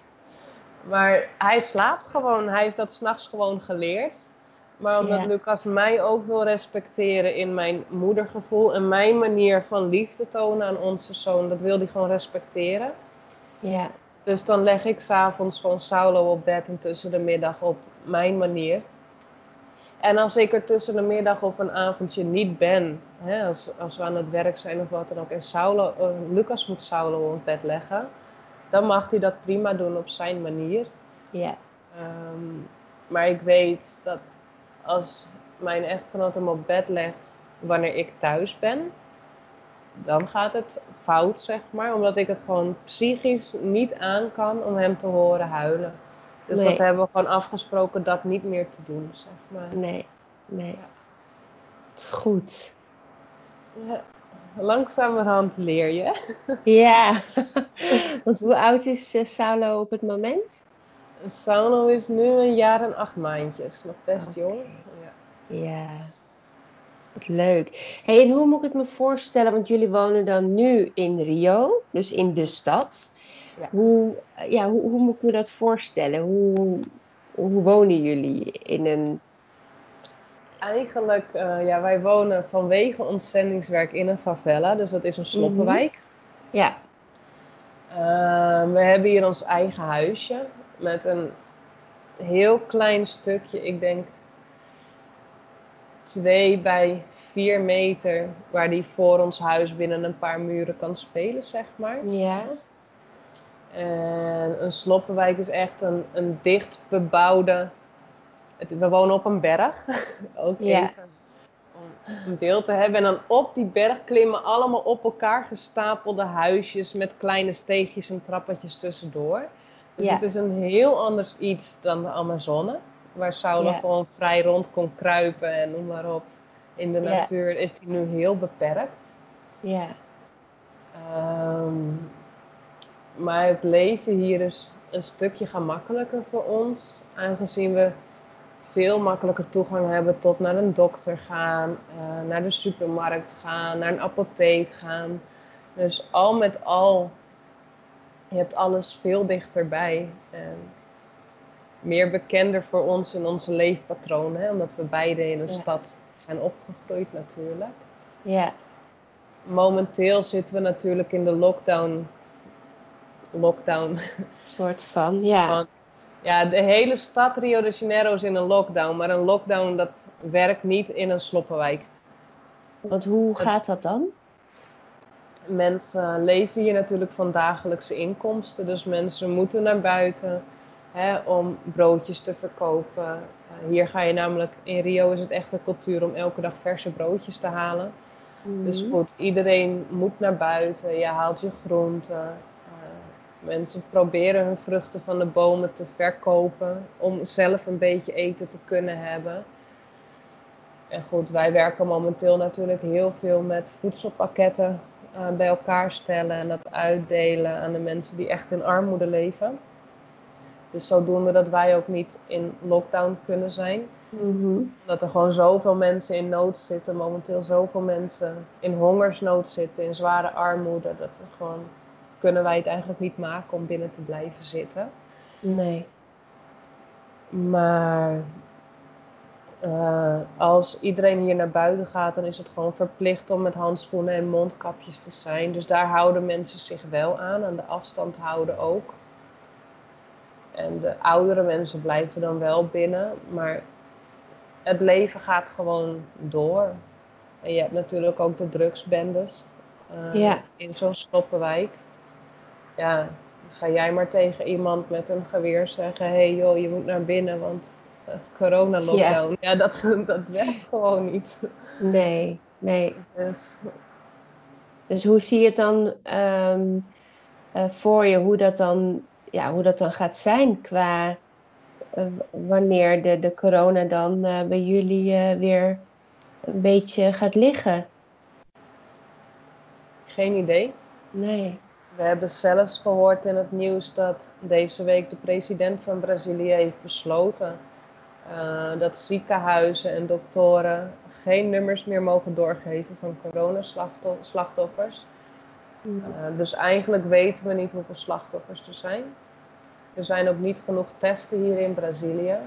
maar hij slaapt gewoon. Hij heeft dat s'nachts gewoon geleerd. Maar omdat Ja. Lucas mij ook wil respecteren in mijn moedergevoel en mijn manier van liefde tonen aan onze zoon, dat wil hij gewoon respecteren. Ja. Dus dan leg ik s'avonds gewoon Saulo op bed en tussen de middag op mijn manier. En als ik er tussen de middag of een avondje niet ben, hè, als, als we aan het werk zijn of wat dan ook, en Saulo, eh, Lucas moet Saulo op bed leggen, dan mag hij dat prima doen op zijn manier. Ja. Ehm, maar ik weet dat als mijn echtgenoot hem op bed legt wanneer ik thuis ben, dan gaat het fout, zeg maar. Omdat ik het gewoon psychisch niet aan kan om hem te horen huilen. Dus Nee. dat hebben we gewoon afgesproken dat niet meer te doen, zeg maar. Nee. Nee. Goed. Ja, langzamerhand leer je. Ja. Want hoe oud is eh, Saulo op het moment? Saulo is nu een jaar en acht maandjes, nog best jong. Ja. Ja. Leuk. Hey, en hoe moet ik het me voorstellen? Want jullie wonen dan nu in Rio, dus in de stad. Ja. Hoe, ja, hoe, hoe moet ik me dat voorstellen? Hoe, hoe wonen jullie in een... Eigenlijk, eh, ja, wij wonen vanwege ons zendingswerk in een favela, dus dat is een sloppenwijk. Ja, Ehm, we hebben hier ons eigen huisje met een heel klein stukje, ik denk twee bij vier meter, waar die voor ons huis binnen een paar muren kan spelen, zeg maar. ja, En een sloppenwijk is echt een, een dicht bebouwde. Het, we wonen op een berg. Ook Ja. even om een beeld te hebben. En dan op die berg klimmen allemaal op elkaar gestapelde huisjes met kleine steegjes en trappetjes tussendoor. Dus Ja. het is een heel anders iets dan de Amazone. Waar Saulo Ja. gewoon vrij rond kon kruipen en noem maar op. In de natuur is die nu heel beperkt. ja, Ehm, maar het leven hier is een stukje gemakkelijker voor ons, aangezien we veel makkelijker toegang hebben tot naar een dokter gaan, eh, naar de supermarkt gaan, naar een apotheek gaan. Dus al met al, je hebt alles veel dichterbij. En meer bekender voor ons in onze leefpatronen, hè, omdat we beide in een Ja. stad zijn opgegroeid natuurlijk ja, momenteel zitten we natuurlijk in de lockdown. Lockdown. soort van, ja. Want ja, de hele stad Rio de Janeiro is in een lockdown. Maar een lockdown dat werkt niet in een sloppenwijk. Want hoe gaat dat dan? Mensen leven hier natuurlijk van dagelijkse inkomsten. Dus mensen moeten naar buiten hè, om broodjes te verkopen. Eh, hier ga je namelijk, in Rio is het echt een cultuur om elke dag verse broodjes te halen. Dus Mhm. goed, iedereen moet naar buiten. Je haalt je groenten. Mensen proberen hun vruchten van de bomen te verkopen om zelf een beetje eten te kunnen hebben. En goed, wij werken momenteel natuurlijk heel veel met voedselpakketten eh, bij elkaar stellen en dat uitdelen aan de mensen die echt in armoede leven. Dus zodoende dat wij ook niet in lockdown kunnen zijn. Mhm. Dat er gewoon zoveel mensen in nood zitten, momenteel zoveel mensen in hongersnood zitten, in zware armoede. Dat we gewoon, kunnen wij het eigenlijk niet maken om binnen te blijven zitten. Nee. Maar eh, als iedereen hier naar buiten gaat, dan is het gewoon verplicht om met handschoenen en mondkapjes te zijn. Dus daar houden mensen zich wel aan, aan de afstand houden ook. En de oudere mensen blijven dan wel binnen, maar het leven gaat gewoon door. En je hebt natuurlijk ook de drugsbendes eh, Ja. in zo'n stoppenwijk. Ja, ga jij maar tegen iemand met een geweer zeggen: hé hey joh, je moet naar binnen, want uh, corona-lockdown. Ja, dat, dat werkt gewoon niet. Nee, nee. Dus Dus hoe zie je het dan ehm, eh, voor je, hoe dat dan, ja, hoe dat dan gaat zijn qua eh, wanneer de, de corona dan bij jullie weer een beetje gaat liggen? geen idee. Nee. We hebben zelfs gehoord in het nieuws dat deze week de president van Brazilië heeft besloten uh, dat ziekenhuizen en doktoren geen nummers meer mogen doorgeven van coronaslachtoffers. Uh, dus eigenlijk weten we niet hoeveel slachtoffers er zijn. Er zijn ook niet genoeg testen hier in Brazilië.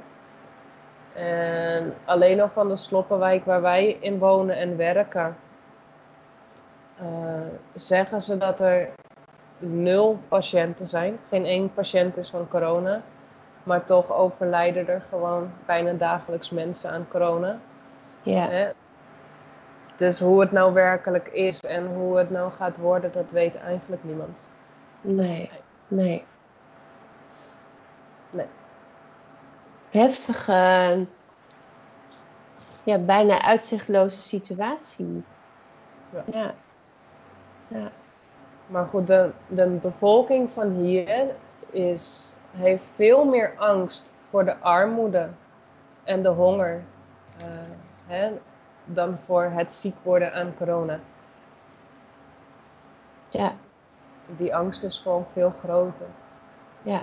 En alleen al van de Sloppenwijk waar wij in wonen en werken, uh, zeggen ze dat er nul patiënten zijn. Geen één patiënt is van corona. Maar toch overlijden er gewoon bijna dagelijks mensen aan corona. Ja. Dus hoe het nou werkelijk is en hoe het nou gaat worden, dat weet eigenlijk niemand. Nee. Nee. Nee. Heftige, ja, bijna uitzichtloze situatie. Ja. Ja. ja. Maar goed, de, de bevolking van hier is, heeft veel meer angst voor de armoede en de honger uh, hè, dan voor het ziek worden aan corona. Ja. Die angst is gewoon veel groter. Ja.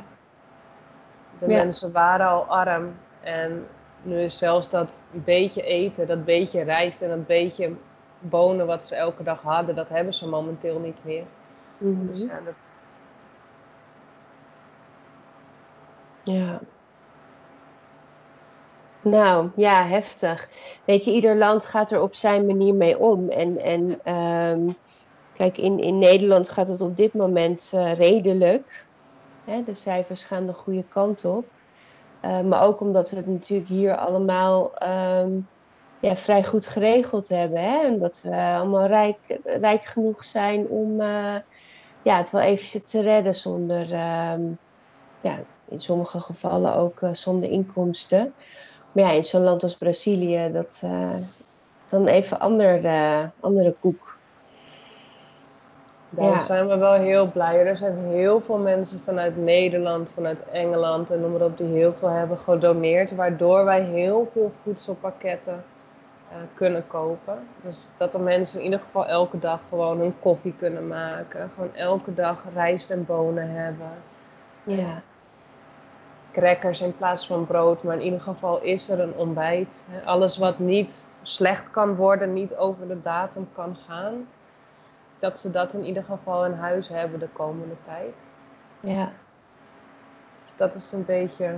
De Ja. mensen waren al arm en nu is zelfs dat beetje eten, dat beetje rijst en dat beetje bonen wat ze elke dag hadden, dat hebben ze momenteel niet meer. Mhm. Dus ja, dat, Ja. Nou, ja, heftig. Weet je, ieder land gaat er op zijn manier mee om. En, en ehm, kijk, in, in Nederland gaat het op dit moment eh, redelijk. Hè, de cijfers gaan de goede kant op. Eh, maar ook omdat we het natuurlijk hier allemaal ehm, ja, vrij goed geregeld hebben. Hè? En dat we allemaal rijk, rijk genoeg zijn om eh, ja, het wel even te redden zonder, ehm, ja, in sommige gevallen ook eh, zonder inkomsten. Maar ja, in zo'n land als Brazilië, dat eh, dan even ander, eh, andere koek. daar Ja. zijn we wel heel blij. Er zijn heel veel mensen vanuit Nederland, vanuit Engeland en noem maar op, die heel veel hebben gedoneerd, waardoor wij heel veel voedselpakketten eh, kunnen kopen. Dus dat de mensen in ieder geval elke dag gewoon hun koffie kunnen maken, gewoon elke dag rijst en bonen hebben. Ja, crackers in plaats van brood, maar in ieder geval is er een ontbijt. Alles wat niet slecht kan worden, niet over de datum kan gaan, dat ze dat in ieder geval in huis hebben de komende tijd. ja, Dus dat is een beetje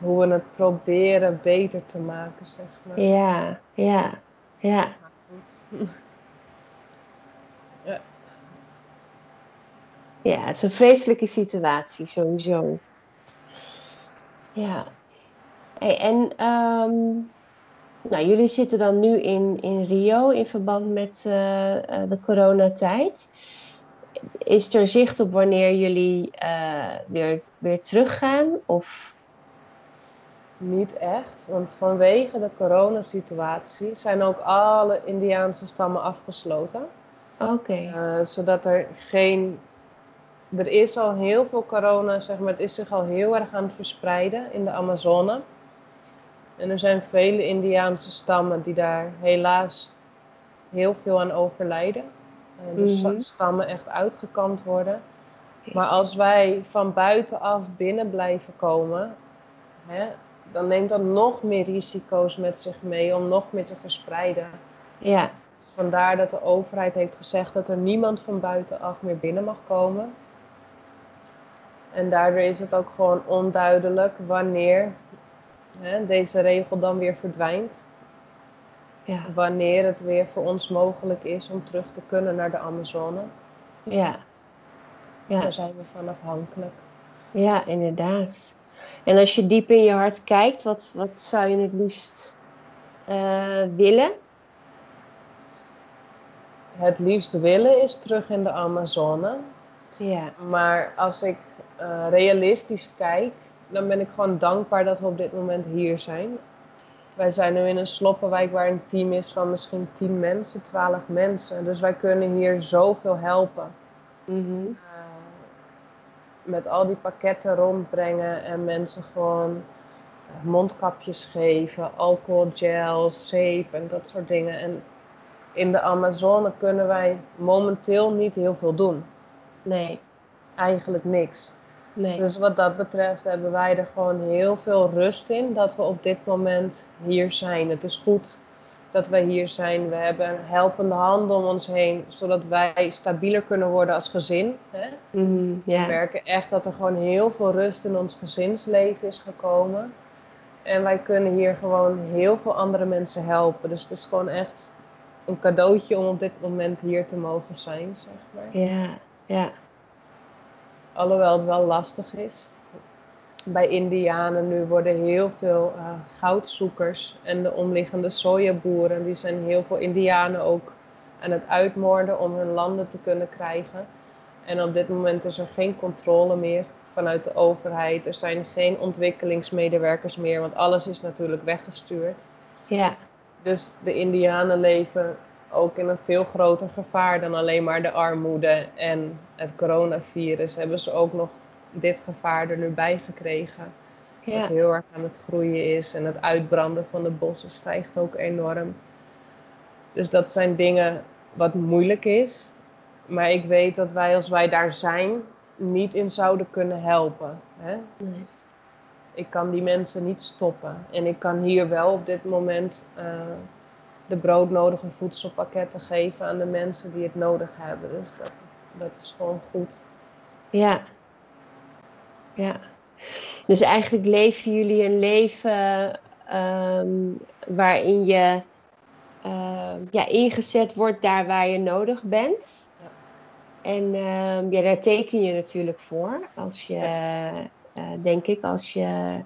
hoe we het proberen beter te maken, zeg maar. ja, ja, ja. Ja. Ja, het is een vreselijke situatie, sowieso. Ja. Hey, en ehm, nou, jullie zitten dan nu in, in Rio in verband met eh, eh, de coronatijd. Is er zicht op wanneer jullie eh, weer, weer teruggaan? Of Niet echt, want vanwege de coronasituatie zijn ook alle Indiaanse stammen afgesloten. oké, Eh, zodat er geen. Er is al heel veel corona, zeg maar. Het is zich al heel erg aan het verspreiden in de Amazone. En er zijn vele Indiaanse stammen die daar helaas heel veel aan overlijden. Eh, dus Mhm. stammen echt uitgekampt worden. Maar als wij van buitenaf binnen blijven komen, hè, dan neemt dat nog meer risico's met zich mee om nog meer te verspreiden. Ja, Dus vandaar dat de overheid heeft gezegd dat er niemand van buitenaf meer binnen mag komen. En daardoor is het ook gewoon onduidelijk wanneer hè, deze regel dan weer verdwijnt. ja, Wanneer het weer voor ons mogelijk is om terug te kunnen naar de Amazone. ja. Ja. Daar zijn we van afhankelijk. Ja, inderdaad. En als je diep in je hart kijkt, wat, wat zou je het liefst eh, willen? Het liefst willen is terug in de Amazone. Ja, Maar als ik eh, realistisch kijk, dan ben ik gewoon dankbaar dat we op dit moment hier zijn. Wij zijn nu in een sloppenwijk waar een team is van misschien 10 mensen, 12 mensen. Dus wij kunnen hier zoveel helpen. mhm, Eh, met al die pakketten rondbrengen en mensen gewoon eh, mondkapjes geven, alcoholgel, zeep en dat soort dingen. En in de Amazone kunnen wij momenteel niet heel veel doen. nee, Eigenlijk niks. nee. Dus wat dat betreft hebben wij er gewoon heel veel rust in dat we op dit moment hier zijn. Het is goed dat wij hier zijn. We hebben helpende handen om ons heen, zodat wij stabieler kunnen worden als gezin. Hè? mhm, We merken echt dat er gewoon heel veel rust in ons gezinsleven is gekomen. En wij kunnen hier gewoon heel veel andere mensen helpen. Dus het is gewoon echt een cadeautje om op dit moment hier te mogen zijn, zeg maar. ja, ja, Alhoewel het wel lastig is. Bij Indianen nu worden heel veel eh, goudzoekers en de omliggende sojaboeren, die zijn heel veel Indianen ook aan het uitmoorden om hun landen te kunnen krijgen. En op dit moment is er geen controle meer vanuit de overheid. Er zijn geen ontwikkelingsmedewerkers meer, want alles is natuurlijk weggestuurd. ja, Dus de Indianen leven ook in een veel groter gevaar dan alleen maar de armoede en het coronavirus. Hebben ze ook nog dit gevaar er nu bij gekregen. Dat heel erg aan het groeien is en het uitbranden van de bossen stijgt ook enorm. Dus dat zijn dingen wat moeilijk is. Maar ik weet dat wij als wij daar zijn niet in zouden kunnen helpen. Hè? nee, ik kan die mensen niet stoppen. En ik kan hier wel op dit moment eh, de broodnodige voedselpakketten geven aan de mensen die het nodig hebben. Dus dat, dat is gewoon goed. ja, ja. Dus eigenlijk leven jullie een leven ehm, waarin je ehm, ja, ingezet wordt daar waar je nodig bent. Ja. En ehm, ja, daar teken je natuurlijk voor. Als je, eh, denk ik, als je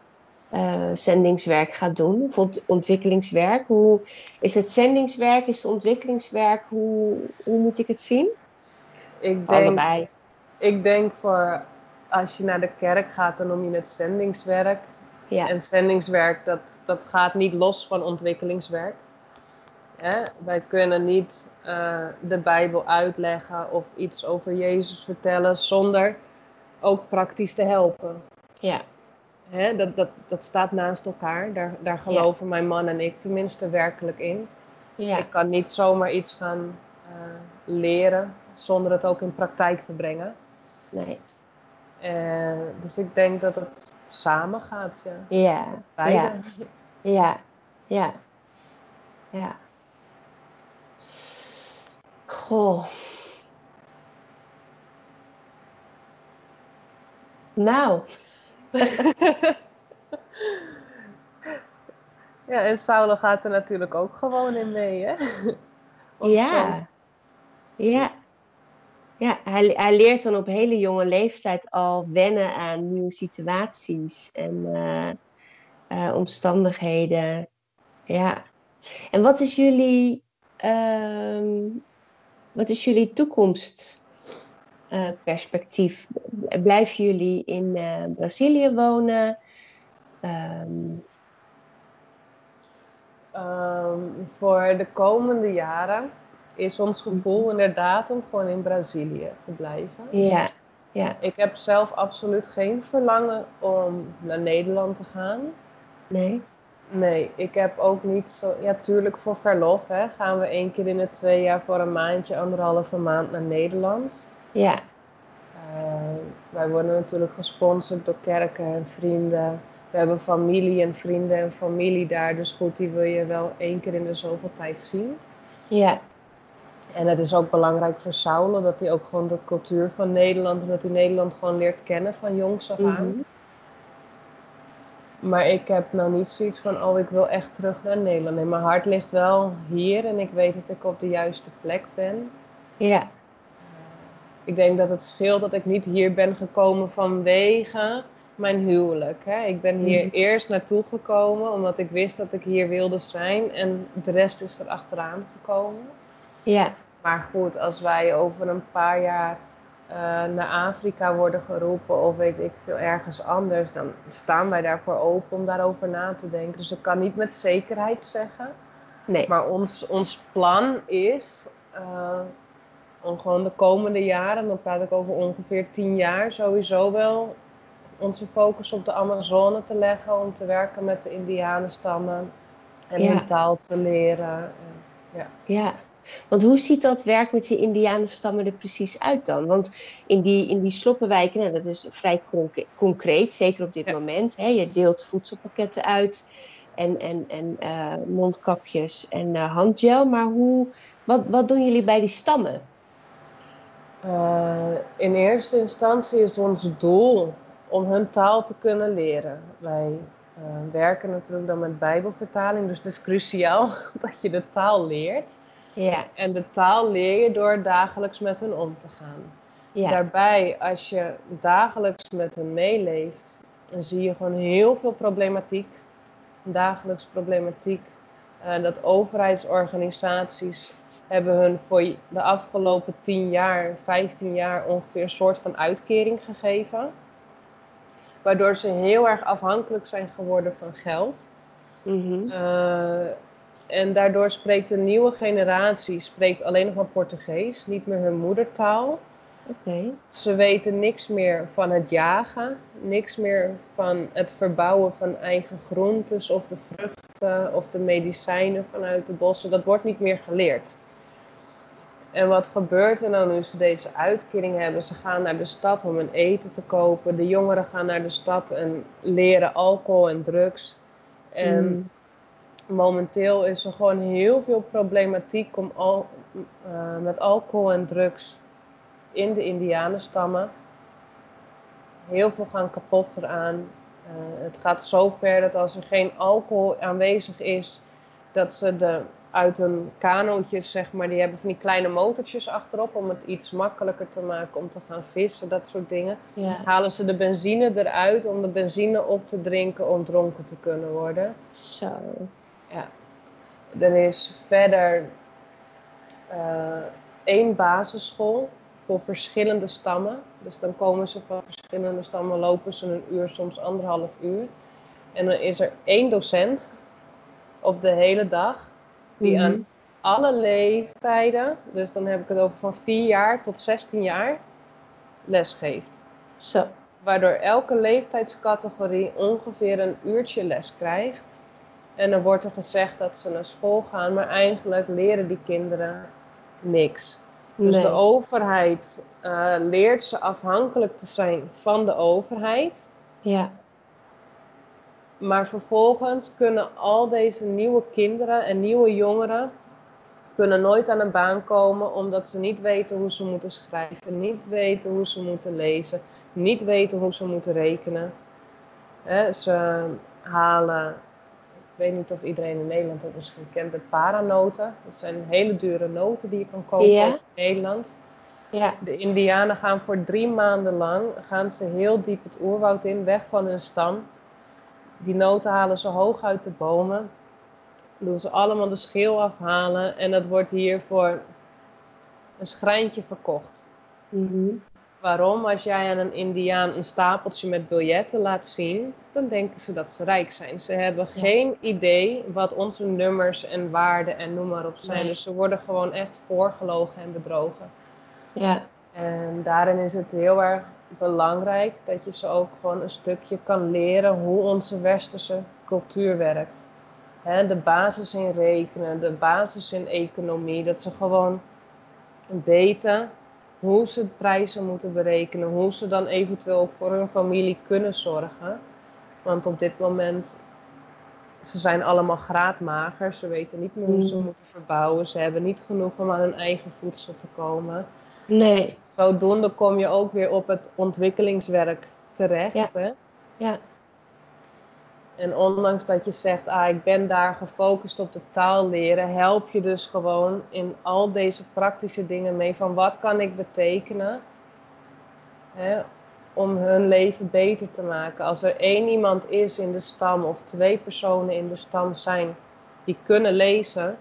eh, zendingswerk gaat doen. Bijvoorbeeld ontwikkelingswerk. Hoe is het zendingswerk? Is het ontwikkelingswerk? Hoe, hoe moet ik het zien? Ik denk, Allebei. ik denk voor als je naar de kerk gaat, dan noem je het zendingswerk. Ja. En zendingswerk, dat, dat gaat niet los van ontwikkelingswerk. Wij kunnen niet eh, de Bijbel uitleggen of iets over Jezus vertellen zonder ook praktisch te helpen. ja. Hè? Dat, dat, dat staat naast elkaar. Daar, daar geloven mijn man en ik tenminste werkelijk in. Ja. Ik kan niet zomaar iets gaan eh, leren zonder het ook in praktijk te brengen. Nee. Eh, dus ik denk dat het samen gaat, ja. Ja. Beide. Ja. Ja. Ja. Ja. Goh. Nou, Ja, en Saulo gaat er natuurlijk ook gewoon in mee, hè? Ja. Ja. Ja, hij, hij leert dan op hele jonge leeftijd al wennen aan nieuwe situaties en eh, eh, omstandigheden. Ja. En wat is jullie, ehm, wat is jullie toekomstperspectief? Blijven jullie in eh, Brazilië wonen? Ehm, Ehm, voor de komende jaren is ons gevoel inderdaad om gewoon in Brazilië te blijven. ja, ja, Ik heb zelf absoluut geen verlangen om naar Nederland te gaan. nee, Nee, ik heb ook niet zo. Ja, tuurlijk voor verlof hè, gaan we één keer in de twee jaar voor een maandje, anderhalve maand naar Nederland. ja, Eh, wij worden natuurlijk gesponsord door kerken en vrienden. we hebben familie en vrienden en familie daar. Dus goed, die wil je wel één keer in de zoveel tijd zien. Ja. En het is ook belangrijk voor Saulo dat hij ook gewoon de cultuur van Nederland en dat hij Nederland gewoon leert kennen van jongs af aan. Mhm. Maar ik heb nou niet zoiets van, oh ik wil echt terug naar Nederland. Nee, mijn hart ligt wel hier en ik weet dat ik op de juiste plek ben. Ja. Ik denk dat het scheelt dat ik niet hier ben gekomen vanwege mijn huwelijk. Hè. Ik ben hier Mhm. eerst naartoe gekomen omdat ik wist dat ik hier wilde zijn en de rest is er achteraan gekomen. Ja. Maar goed, als wij over een paar jaar eh, naar Afrika worden geroepen of weet ik veel ergens anders, dan staan wij daarvoor open om daarover na te denken. Dus ik kan niet met zekerheid zeggen. Nee. Maar ons, ons plan is eh, om gewoon de komende jaren, dan praat ik over ongeveer tien jaar, sowieso wel onze focus op de Amazone te leggen. Om te werken met de Indianenstammen en Ja. hun taal te leren. En, ja. Ja, want hoe ziet dat werk met die Indianenstammen er precies uit dan? Want in die, in die sloppenwijken, nou, dat is vrij conc- concreet, zeker op dit Ja. moment. Hè? Je deelt voedselpakketten uit en, en, en eh, mondkapjes en eh, handgel. Maar hoe, wat, wat doen jullie bij die stammen? Eh, in eerste instantie is ons doel om hun taal te kunnen leren. Wij werken natuurlijk dan met Bijbelvertaling, dus het is cruciaal dat je de taal leert. Ja, En de taal leer je door dagelijks met hen om te gaan. ja, Daarbij, als je dagelijks met hen meeleeft, dan zie je gewoon heel veel problematiek. Dagelijks problematiek. Eh, dat overheidsorganisaties hebben hun voor de afgelopen 10 jaar, 15 jaar ongeveer een soort van uitkering gegeven. Waardoor ze heel erg afhankelijk zijn geworden van geld. Eh, en daardoor spreekt de nieuwe generatie spreekt alleen nog maar Portugees, niet meer hun moedertaal. oké. Ze weten niks meer van het jagen, niks meer van het verbouwen van eigen groentes of de vruchten of de medicijnen vanuit de bossen. Dat wordt niet meer geleerd. En wat gebeurt er nou nu ze deze uitkering hebben? Ze gaan naar de stad om hun eten te kopen. De jongeren gaan naar de stad en leren alcohol en drugs. En Mm. Momenteel is er gewoon heel veel problematiek om al, eh, met alcohol en drugs in de Indianenstammen. Heel veel gaan kapot eraan. Eh, het gaat zo ver dat als er geen alcohol aanwezig is, dat ze de, uit hun kanootjes, zeg maar, die hebben van die kleine motortjes achterop om het iets makkelijker te maken om te gaan vissen, dat soort dingen. Ja, Halen ze de benzine eruit om de benzine op te drinken om dronken te kunnen worden. zo. Er is verder eh, één basisschool voor verschillende stammen. Dus dan komen ze van verschillende stammen, lopen ze een uur, soms anderhalf uur. En dan is er één docent op de hele dag die Mhm. aan alle leeftijden, dus dan heb ik het over van 4 jaar tot 16 jaar, les geeft. Zo, Waardoor elke leeftijdscategorie ongeveer een uurtje les krijgt. En dan wordt er gezegd dat ze naar school gaan, maar eigenlijk leren die kinderen niks. Dus nee. de overheid eh, leert ze afhankelijk te zijn van de overheid. Ja, Maar vervolgens kunnen al deze nieuwe kinderen en nieuwe jongeren kunnen nooit aan een baan komen omdat ze niet weten hoe ze moeten schrijven, niet weten hoe ze moeten lezen, niet weten hoe ze moeten rekenen. Ze halen, weet niet of iedereen in Nederland het misschien kent, de paranoten. Dat zijn hele dure noten die je kan kopen Ja. in Nederland. ja, De Indianen gaan voor drie maanden lang gaan ze heel diep het oerwoud in, weg van hun stam. Die noten halen ze hoog uit de bomen. Doen ze allemaal de schil afhalen en dat wordt hier voor een schrijntje verkocht. mhm, Waarom? Als jij aan een Indiaan een stapeltje met biljetten laat zien, dan denken ze dat ze rijk zijn. Ze hebben Ja. geen idee wat onze nummers en waarden en noem maar op zijn. Nee. Dus ze worden gewoon echt voorgelogen en bedrogen. ja, En daarin is het heel erg belangrijk dat je ze ook gewoon een stukje kan leren hoe onze westerse cultuur werkt. De basis in rekenen, de basis in economie, dat ze gewoon weten hoe ze prijzen moeten berekenen, hoe ze dan eventueel ook voor hun familie kunnen zorgen. Want op dit moment, ze zijn allemaal graadmager. Ze weten niet meer hoe ze Mm. moeten verbouwen. Ze hebben niet genoeg om aan hun eigen voedsel te komen. Nee. Zodoende kom je ook weer op het ontwikkelingswerk terecht. Ja. Hè? Ja. En ondanks dat je zegt, ah, ik ben daar gefocust op de taal leren, help je dus gewoon in al deze praktische dingen mee van wat kan ik betekenen hè, om hun leven beter te maken. Als er één iemand is in de stam of twee personen in de stam zijn die kunnen lezen,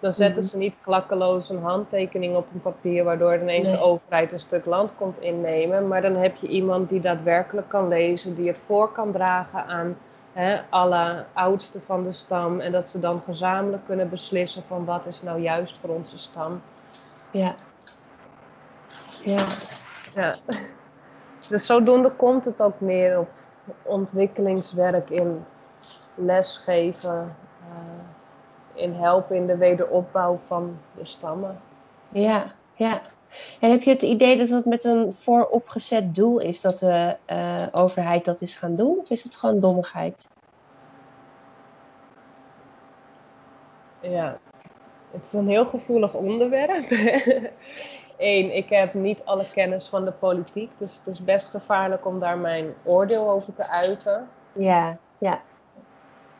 dan zetten Mhm. ze niet klakkeloos een handtekening op een papier waardoor ineens Nee. de overheid een stuk land komt innemen. Maar dan heb je iemand die daadwerkelijk kan lezen, die het voor kan dragen aan hè, alle oudsten van de stam. En dat ze dan gezamenlijk kunnen beslissen van wat is nou juist voor onze stam. Ja. Ja. Ja. Dus zodoende komt het ook meer op ontwikkelingswerk in lesgeven, eh, in helpen in de wederopbouw van de stammen. Ja, ja. En heb je het idee dat het met een vooropgezet doel is dat de eh, overheid dat is gaan doen? Of is het gewoon dommigheid? Ja, het is een heel gevoelig onderwerp. Eén, ik heb niet alle kennis van de politiek, dus het is best gevaarlijk om daar mijn oordeel over te uiten. Ja, ja.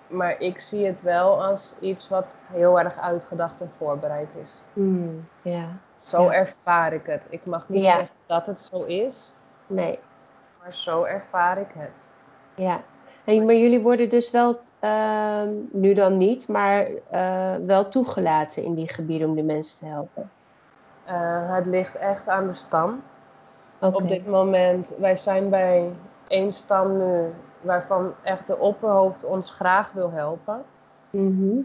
Maar ik zie het wel als iets wat heel erg uitgedacht en voorbereid is. Ja. Zo ervaar ik het. Ik mag niet zeggen dat het zo is, Nee, maar zo ervaar ik het. ja. En, maar jullie worden dus wel, ehm, nu dan niet, maar eh, wel toegelaten in die gebieden om de mensen te helpen. Eh, het ligt echt aan de stam. Op dit moment, wij zijn bij één stam nu waarvan echt de opperhoofd ons graag wil helpen. Mhm.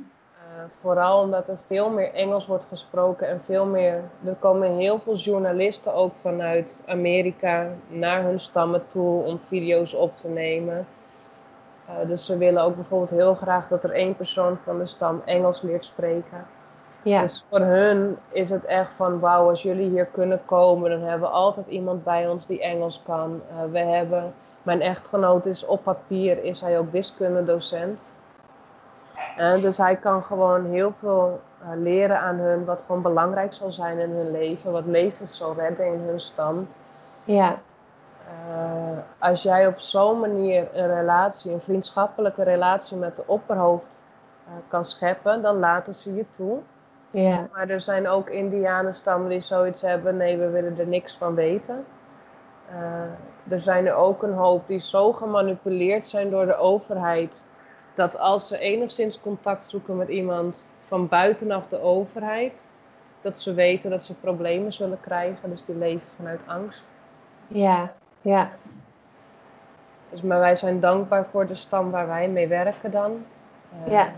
Eh, vooral omdat er veel meer Engels wordt gesproken en veel meer. Er komen heel veel journalisten ook vanuit Amerika naar hun stammen toe om video's op te nemen. Eh, dus ze willen ook bijvoorbeeld heel graag dat er één persoon van de stam Engels leert spreken. Ja, Dus voor hun is het echt van wauw, als jullie hier kunnen komen, dan hebben we altijd iemand bij ons die Engels kan. Eh, we hebben, mijn echtgenoot is op papier, is hij ook wiskundedocent. Eh, dus hij kan gewoon heel veel eh, leren aan hun wat gewoon belangrijk zal zijn in hun leven, wat levens zal redden in hun stam. ja, Eh, als jij op zo'n manier een relatie, een vriendschappelijke relatie met de opperhoofd eh, kan scheppen, dan laten ze je toe. ja, Maar er zijn ook indianenstammen die zoiets hebben, nee, we willen er niks van weten. Er zijn er ook een hoop die zo gemanipuleerd zijn door de overheid, dat als ze enigszins contact zoeken met iemand van buitenaf de overheid, dat ze weten dat ze problemen zullen krijgen, dus die leven vanuit angst. ja, ja, Dus, maar wij zijn dankbaar voor de stam waar wij mee werken dan. Eh, Ja.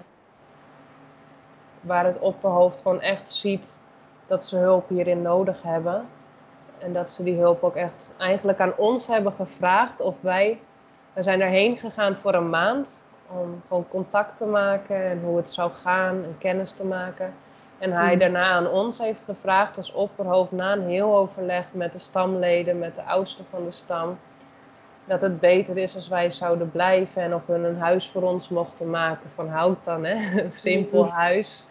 Waar het opperhoofd gewoon echt ziet dat ze hulp hierin nodig hebben. En dat ze die hulp ook echt eigenlijk aan ons hebben gevraagd of wij... We zijn daarheen gegaan voor een maand om gewoon contact te maken en hoe het zou gaan en kennis te maken. En hij Mm. daarna aan ons heeft gevraagd als opperhoofd na een heel overleg met de stamleden, met de oudsten van de stam, dat het beter is als wij zouden blijven en of we een huis voor ons mochten maken van hout dan, hè? Een simpel huis.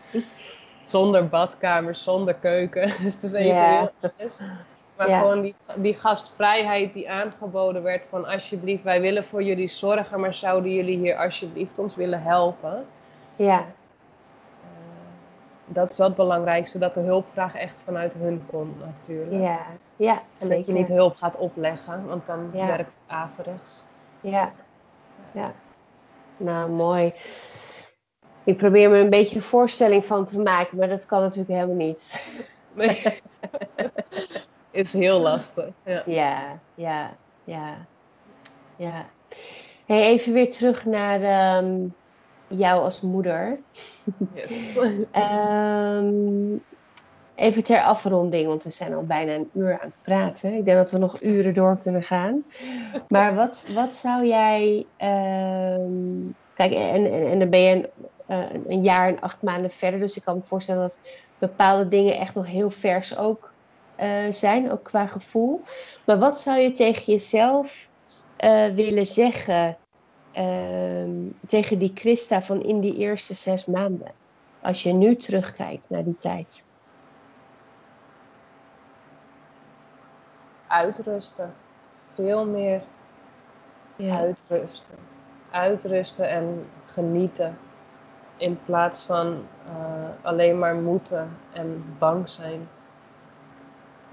Zonder badkamer, zonder keuken. Dus het is even Ja. heel anders. Maar Ja. gewoon die, die gastvrijheid die aangeboden werd van alsjeblieft, wij willen voor jullie zorgen, maar zouden jullie hier alsjeblieft ons willen helpen? ja, Eh, dat is het belangrijkste, dat de hulpvraag echt vanuit hun komt natuurlijk. ja, ja, En dat je niet hulp gaat opleggen, want dan Ja. werkt het averechts. Ja, ja. Nou, mooi. Ik probeer me een beetje een voorstelling van te maken, maar dat kan natuurlijk helemaal niet. Nee. is heel lastig. Ja. Ja, ja, ja, ja. Hey, even weer terug naar ehm, jou als moeder. Yes. Ehm, even ter afronding, want we zijn al bijna een uur aan het praten. Ik denk dat we nog uren door kunnen gaan. Maar wat, wat zou jij. ehm, kijk, en, en, en dan ben je een, eh, een jaar en acht maanden verder. Dus ik kan me voorstellen dat bepaalde dingen echt nog heel vers ook eh, zijn, ook qua gevoel. Maar wat zou je tegen jezelf eh, willen zeggen ehm, tegen die Christa van in die eerste zes maanden? Als je nu terugkijkt naar die tijd. Uitrusten. Veel meer Ja, uitrusten. Uitrusten en genieten. In plaats van eh, alleen maar moeten en bang zijn.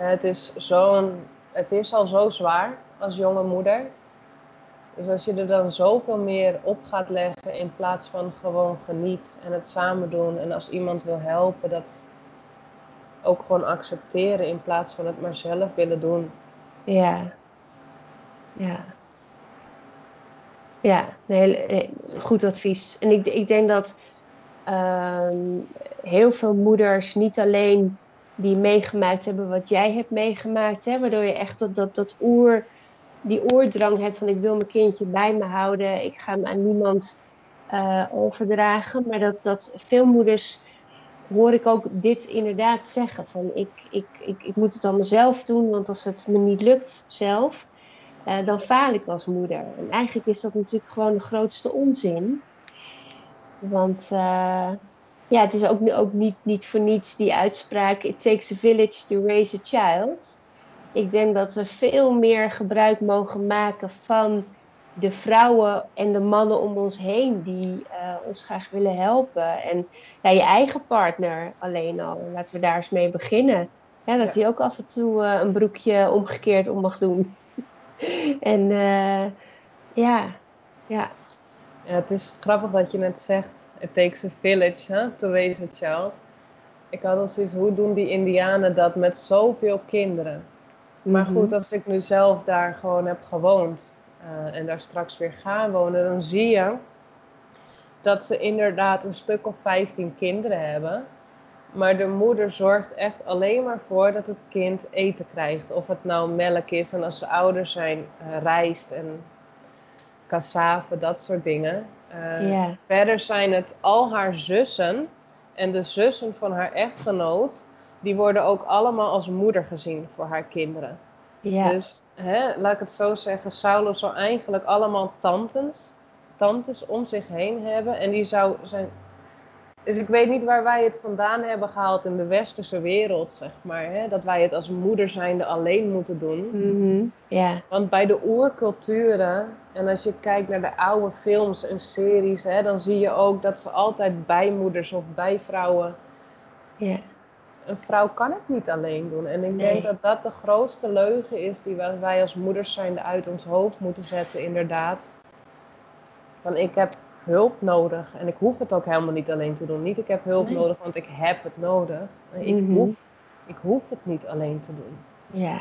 Het is, zo'n, het is al zo zwaar als jonge moeder. Dus als je er dan zoveel meer op gaat leggen in plaats van gewoon geniet en het samen doen. En als iemand wil helpen, dat ook gewoon accepteren in plaats van het maar zelf willen doen. ja, ja. Ja, nee, eh, goed advies. En ik, ik denk dat ehm, heel veel moeders niet alleen die meegemaakt hebben wat jij hebt meegemaakt, hè, waardoor je echt dat, dat, dat oer, die oerdrang hebt van ik wil mijn kindje bij me houden, ik ga hem aan niemand eh, overdragen. Maar dat, dat veel moeders hoor ik ook dit inderdaad zeggen van ik, ik, ik, ik moet het allemaal zelf doen, want als het me niet lukt zelf, eh, dan faal ik als moeder. En eigenlijk is dat natuurlijk gewoon de grootste onzin. Want eh, ja, het is ook, ook niet, niet voor niets die uitspraak: It takes a village to raise a child. Ik denk dat we veel meer gebruik mogen maken van de vrouwen en de mannen om ons heen die eh, ons graag willen helpen. En ja, je eigen partner alleen al. Laten we daar eens mee beginnen. Ja, dat Ja. hij ook af en toe eh, een broekje omgekeerd om mag doen. en eh, ja, ja, Ja, het is grappig dat je net zegt, it takes a village huh, to raise a child. Ik had al zoiets, hoe doen die indianen dat met zoveel kinderen? Maar Mhm. goed, als ik nu zelf daar gewoon heb gewoond eh, en daar straks weer ga wonen, dan zie je dat ze inderdaad een stuk of 15 kinderen hebben. Maar de moeder zorgt echt alleen maar voor dat het kind eten krijgt. Of het nou melk is en als ze ouder zijn, eh, rijst en cassave, dat soort dingen. Eh, Ja. Verder zijn het al haar zussen en de zussen van haar echtgenoot, die worden ook allemaal als moeder gezien voor haar kinderen. ja, Dus hè, laat ik het zo zeggen, Saulo zou eigenlijk allemaal tantes, tantes om zich heen hebben. En die zou zijn. Dus ik weet niet waar wij het vandaan hebben gehaald in de westerse wereld, zeg maar. Hè? Dat wij het als moeder zijnde alleen moeten doen. Ja, Want bij de oerculturen, en als je kijkt naar de oude films en series, hè, dan zie je ook dat ze altijd bijmoeders of bijvrouwen. ja, Een vrouw kan het niet alleen doen. En ik Nee. denk dat dat de grootste leugen is die wij- als moeders zijnde uit ons hoofd moeten zetten, inderdaad. Want ik heb hulp nodig en ik hoef het ook helemaal niet alleen te doen. Niet ik heb hulp Nee. nodig, want ik heb het nodig. Ik, Mhm. hoef, ik hoef het niet alleen te doen. ja,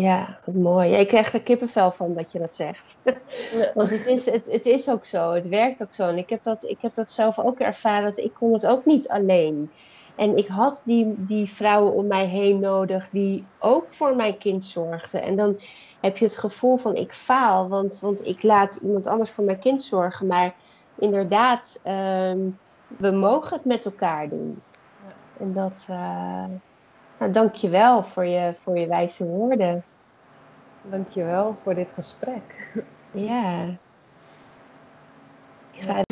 ja, mooi. Ik krijg er kippenvel van dat je dat zegt. Want het is, het, het is ook zo, het werkt ook zo. En ik heb dat, ik heb dat zelf ook ervaren, dat ik kon het ook niet alleen. En ik had die, die vrouwen om mij heen nodig die ook voor mijn kind zorgden. En dan heb je het gevoel van ik faal, want, want ik laat iemand anders voor mijn kind zorgen. Maar inderdaad, ehm, we mogen het met elkaar doen. En dat, eh nou, dank je wel voor je, voor je wijze woorden. Dankjewel voor dit gesprek. Ja. Ik ga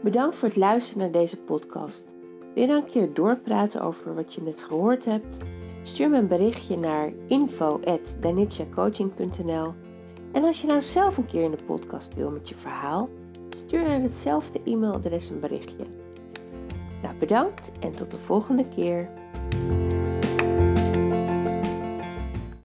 Bedankt voor het luisteren naar deze podcast. Wil je nou een keer doorpraten over wat je net gehoord hebt? Stuur me een berichtje naar info.danitjacoaching.nl En als je nou zelf een keer in de podcast wil met je verhaal, stuur naar hetzelfde e-mailadres een berichtje. Nou, bedankt en tot de volgende keer.